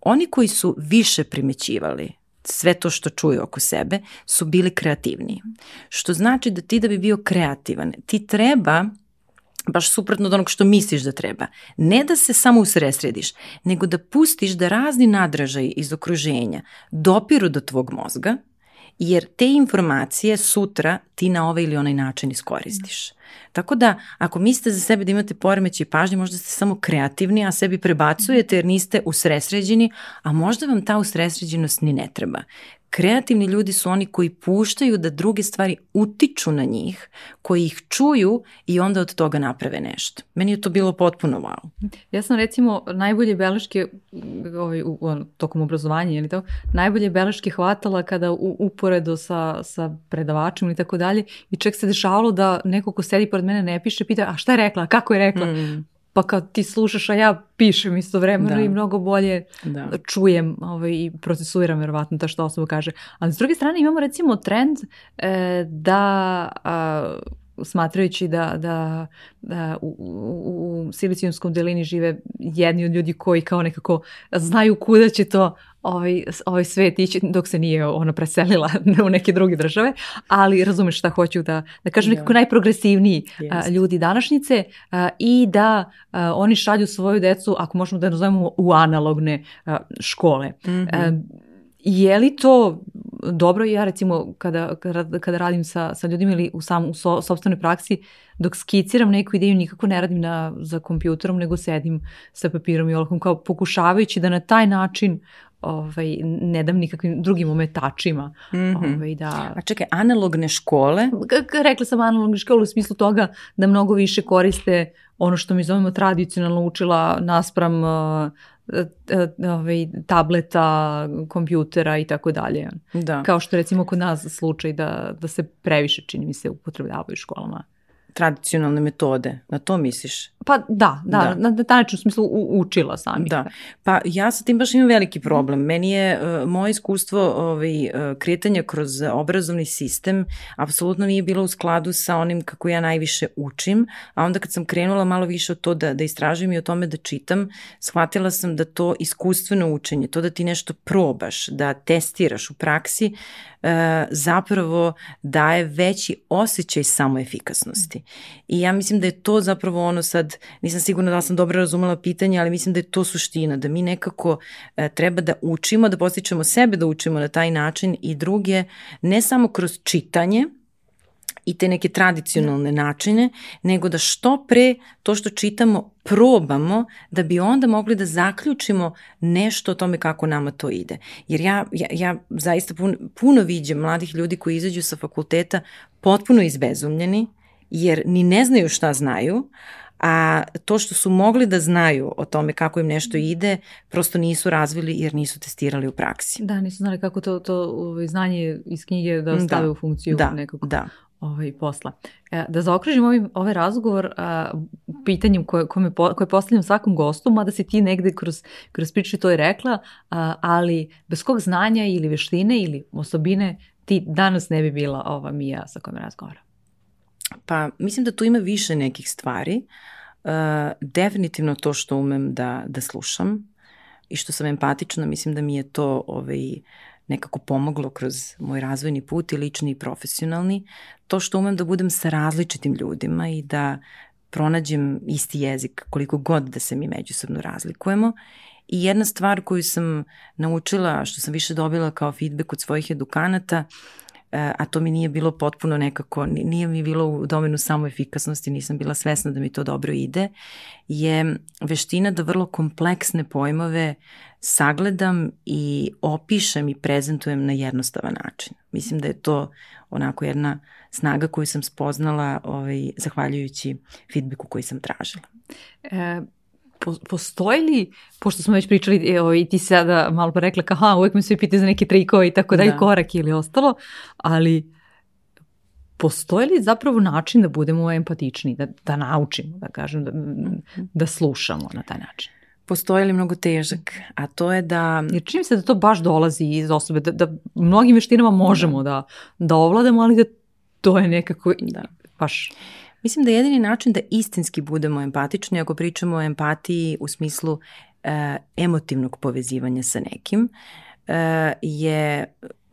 Oni koji su više primećivali sve to što čuju oko sebe su bili kreativniji. Što znači da ti da bi bio kreativan, ti treba baš suprotno od onog što misliš da treba. Ne da se samo usresrediš, nego da pustiš da razni nadražaj iz okruženja dopiru do tvog mozga, jer te informacije sutra ti na ovaj ili onaj način iskoristiš. Tako da, ako mislite za sebe da imate poremeće i pažnje, možda ste samo kreativni, a sebi prebacujete jer niste usresređeni, a možda vam ta usresređenost ni ne treba. Kreativni ljudi su oni koji puštaju da druge stvari utiču na njih, koji ih čuju i onda od toga naprave nešto. Meni je to bilo potpuno wow. Ja sam recimo najbolje beleške ovaj, u, u, tokom obrazovanja ili to, najbolje beleške hvatala kada u, uporedo sa, sa predavačem ili tako dalje i čak se dešavalo da neko ko sedi pored mene ne piše, pita a šta je rekla, kako je rekla? Mm pa kad ti slušaš, a ja pišem istovremeno da. i mnogo bolje da. čujem ovaj, i procesuiram verovatno to što osoba kaže. Ali s druge strane imamo recimo trend e, da a, smatrajući da, da, da u, u, u Silicijonskom delini žive jedni od ljudi koji kao nekako znaju kuda će to ovaj, ovaj svet ići dok se nije ona preselila (laughs) u neke druge države, ali razumeš šta hoću da, da kažem, nekako najprogresivniji yes. ljudi današnjice a, i da a, oni šalju svoju decu, ako možemo da nazovemo, u analogne a, škole. Mm -hmm. Je li to dobro? Ja recimo kada, kada, kada radim sa, sa ljudima ili u, sam, u so, sobstvenoj praksi, dok skiciram neku ideju nikako ne radim na, za kompjuterom, nego sedim sa papirom i olkom kao pokušavajući da na taj način ovaj, ne dam nikakvim drugim ometačima. Mm -hmm. ovaj, da... A čekaj, analogne škole? Rekla sam analogne škole u smislu toga da mnogo više koriste ono što mi zovemo tradicionalno učila naspram uh, ovaj, tableta, kompjutera i tako dalje. Da. Kao što recimo kod nas slučaj da, da se previše, čini mi se, upotrebljavaju u školama tradicionalne metode, na to misliš? Pa da, da, da. na, na taj način u smislu u, učila sami. Da, pa ja sa tim baš imam veliki problem. Meni je uh, moje iskustvo ovaj, uh, kretanja kroz obrazovni sistem apsolutno nije bilo u skladu sa onim kako ja najviše učim, a onda kad sam krenula malo više od to da, da istražujem i o tome da čitam, shvatila sam da to iskustveno učenje, to da ti nešto probaš, da testiraš u praksi, E, zapravo daje veći osjećaj samoefikasnosti. I ja mislim da je to zapravo ono sad, nisam sigurna da sam dobro razumela pitanje, ali mislim da je to suština, da mi nekako e, treba da učimo, da postičemo sebe da učimo na taj način i druge, ne samo kroz čitanje, i te neke tradicionalne načine, nego da što pre to što čitamo probamo da bi onda mogli da zaključimo nešto o tome kako nama to ide. Jer ja, ja, ja zaista puno, puno viđem mladih ljudi koji izađu sa fakulteta potpuno izbezumljeni, jer ni ne znaju šta znaju, a to što su mogli da znaju o tome kako im nešto ide, prosto nisu razvili jer nisu testirali u praksi. Da, nisu znali kako to, to ovaj, znanje iz knjige da stave da, u funkciju da, nekog da. ovaj, posla. E, da zaokružim ovaj, ovaj razgovor a, pitanjem koje, koje, koje postavljam svakom gostu, mada si ti negde kroz, kroz priču to je rekla, a, ali bez kog znanja ili veštine ili osobine ti danas ne bi bila ova Mija sa kojom razgovaram. Pa mislim da tu ima više nekih stvari. Uh, definitivno to što umem da, da slušam i što sam empatična, mislim da mi je to ovaj, nekako pomoglo kroz moj razvojni put i lični i profesionalni. To što umem da budem sa različitim ljudima i da pronađem isti jezik koliko god da se mi međusobno razlikujemo. I jedna stvar koju sam naučila, što sam više dobila kao feedback od svojih edukanata, a to mi nije bilo potpuno nekako, nije mi bilo u domenu samo efikasnosti, nisam bila svesna da mi to dobro ide, je veština da vrlo kompleksne pojmove sagledam i opišem i prezentujem na jednostavan način. Mislim da je to onako jedna snaga koju sam spoznala ovaj, zahvaljujući feedbacku koji sam tražila. E, postoji li, pošto smo već pričali evo, i ti sada malo pa rekla kao, uvek me svi pitaju za neke trikove i tako dalje, da. korak ili ostalo, ali postoji li zapravo način da budemo empatični, da, da naučimo, da kažem, da, da slušamo na taj način? Postoji li mnogo težak, a to je da... Jer čini se da to baš dolazi iz osobe, da, da mnogim veštinama možemo da, da, da ovladamo, ali da to je nekako da. baš... Mislim da je jedini način da istinski budemo empatični ako pričamo o empatiji u smislu e, emotivnog povezivanja sa nekim, e, je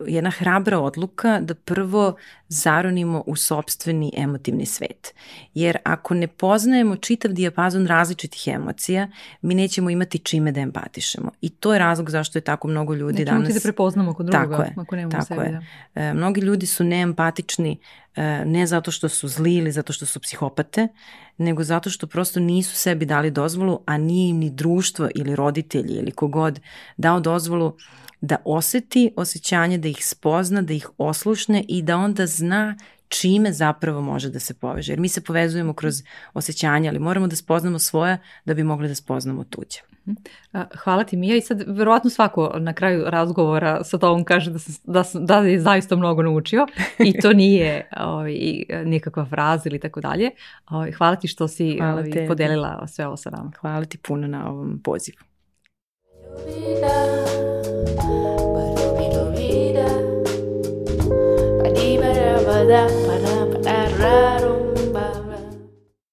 jedna hrabra odluka da prvo zaronimo u sobstveni emotivni svet. Jer ako ne poznajemo čitav dijapazon različitih emocija, mi nećemo imati čime da empatišemo. I to je razlog zašto je tako mnogo ljudi Nećemo danas... Nećemo ti da prepoznamo kod drugoga, tako je, ako nemamo tako sebi. Je. Da. E, mnogi ljudi su neempatični e, ne zato što su zli ili zato što su psihopate, nego zato što prosto nisu sebi dali dozvolu, a nije im ni društvo ili roditelji ili kogod dao dozvolu da oseti osjećanje, da ih spozna, da ih oslušne i da onda zna čime zapravo može da se poveže. Jer mi se povezujemo kroz osjećanja, ali moramo da spoznamo svoja da bi mogli da spoznamo tuđe. Hvala ti Mija i sad verovatno svako na kraju razgovora sa tobom kaže da, se, da, da je zaista mnogo naučio i to nije (laughs) ovaj, nikakva fraza ili tako dalje. Ovaj, hvala ti što si ovaj, podelila sve ovo sa nama. Hvala ti puno na ovom pozivu. Ba-dee-ba-da-ba-da, pada pada rambang.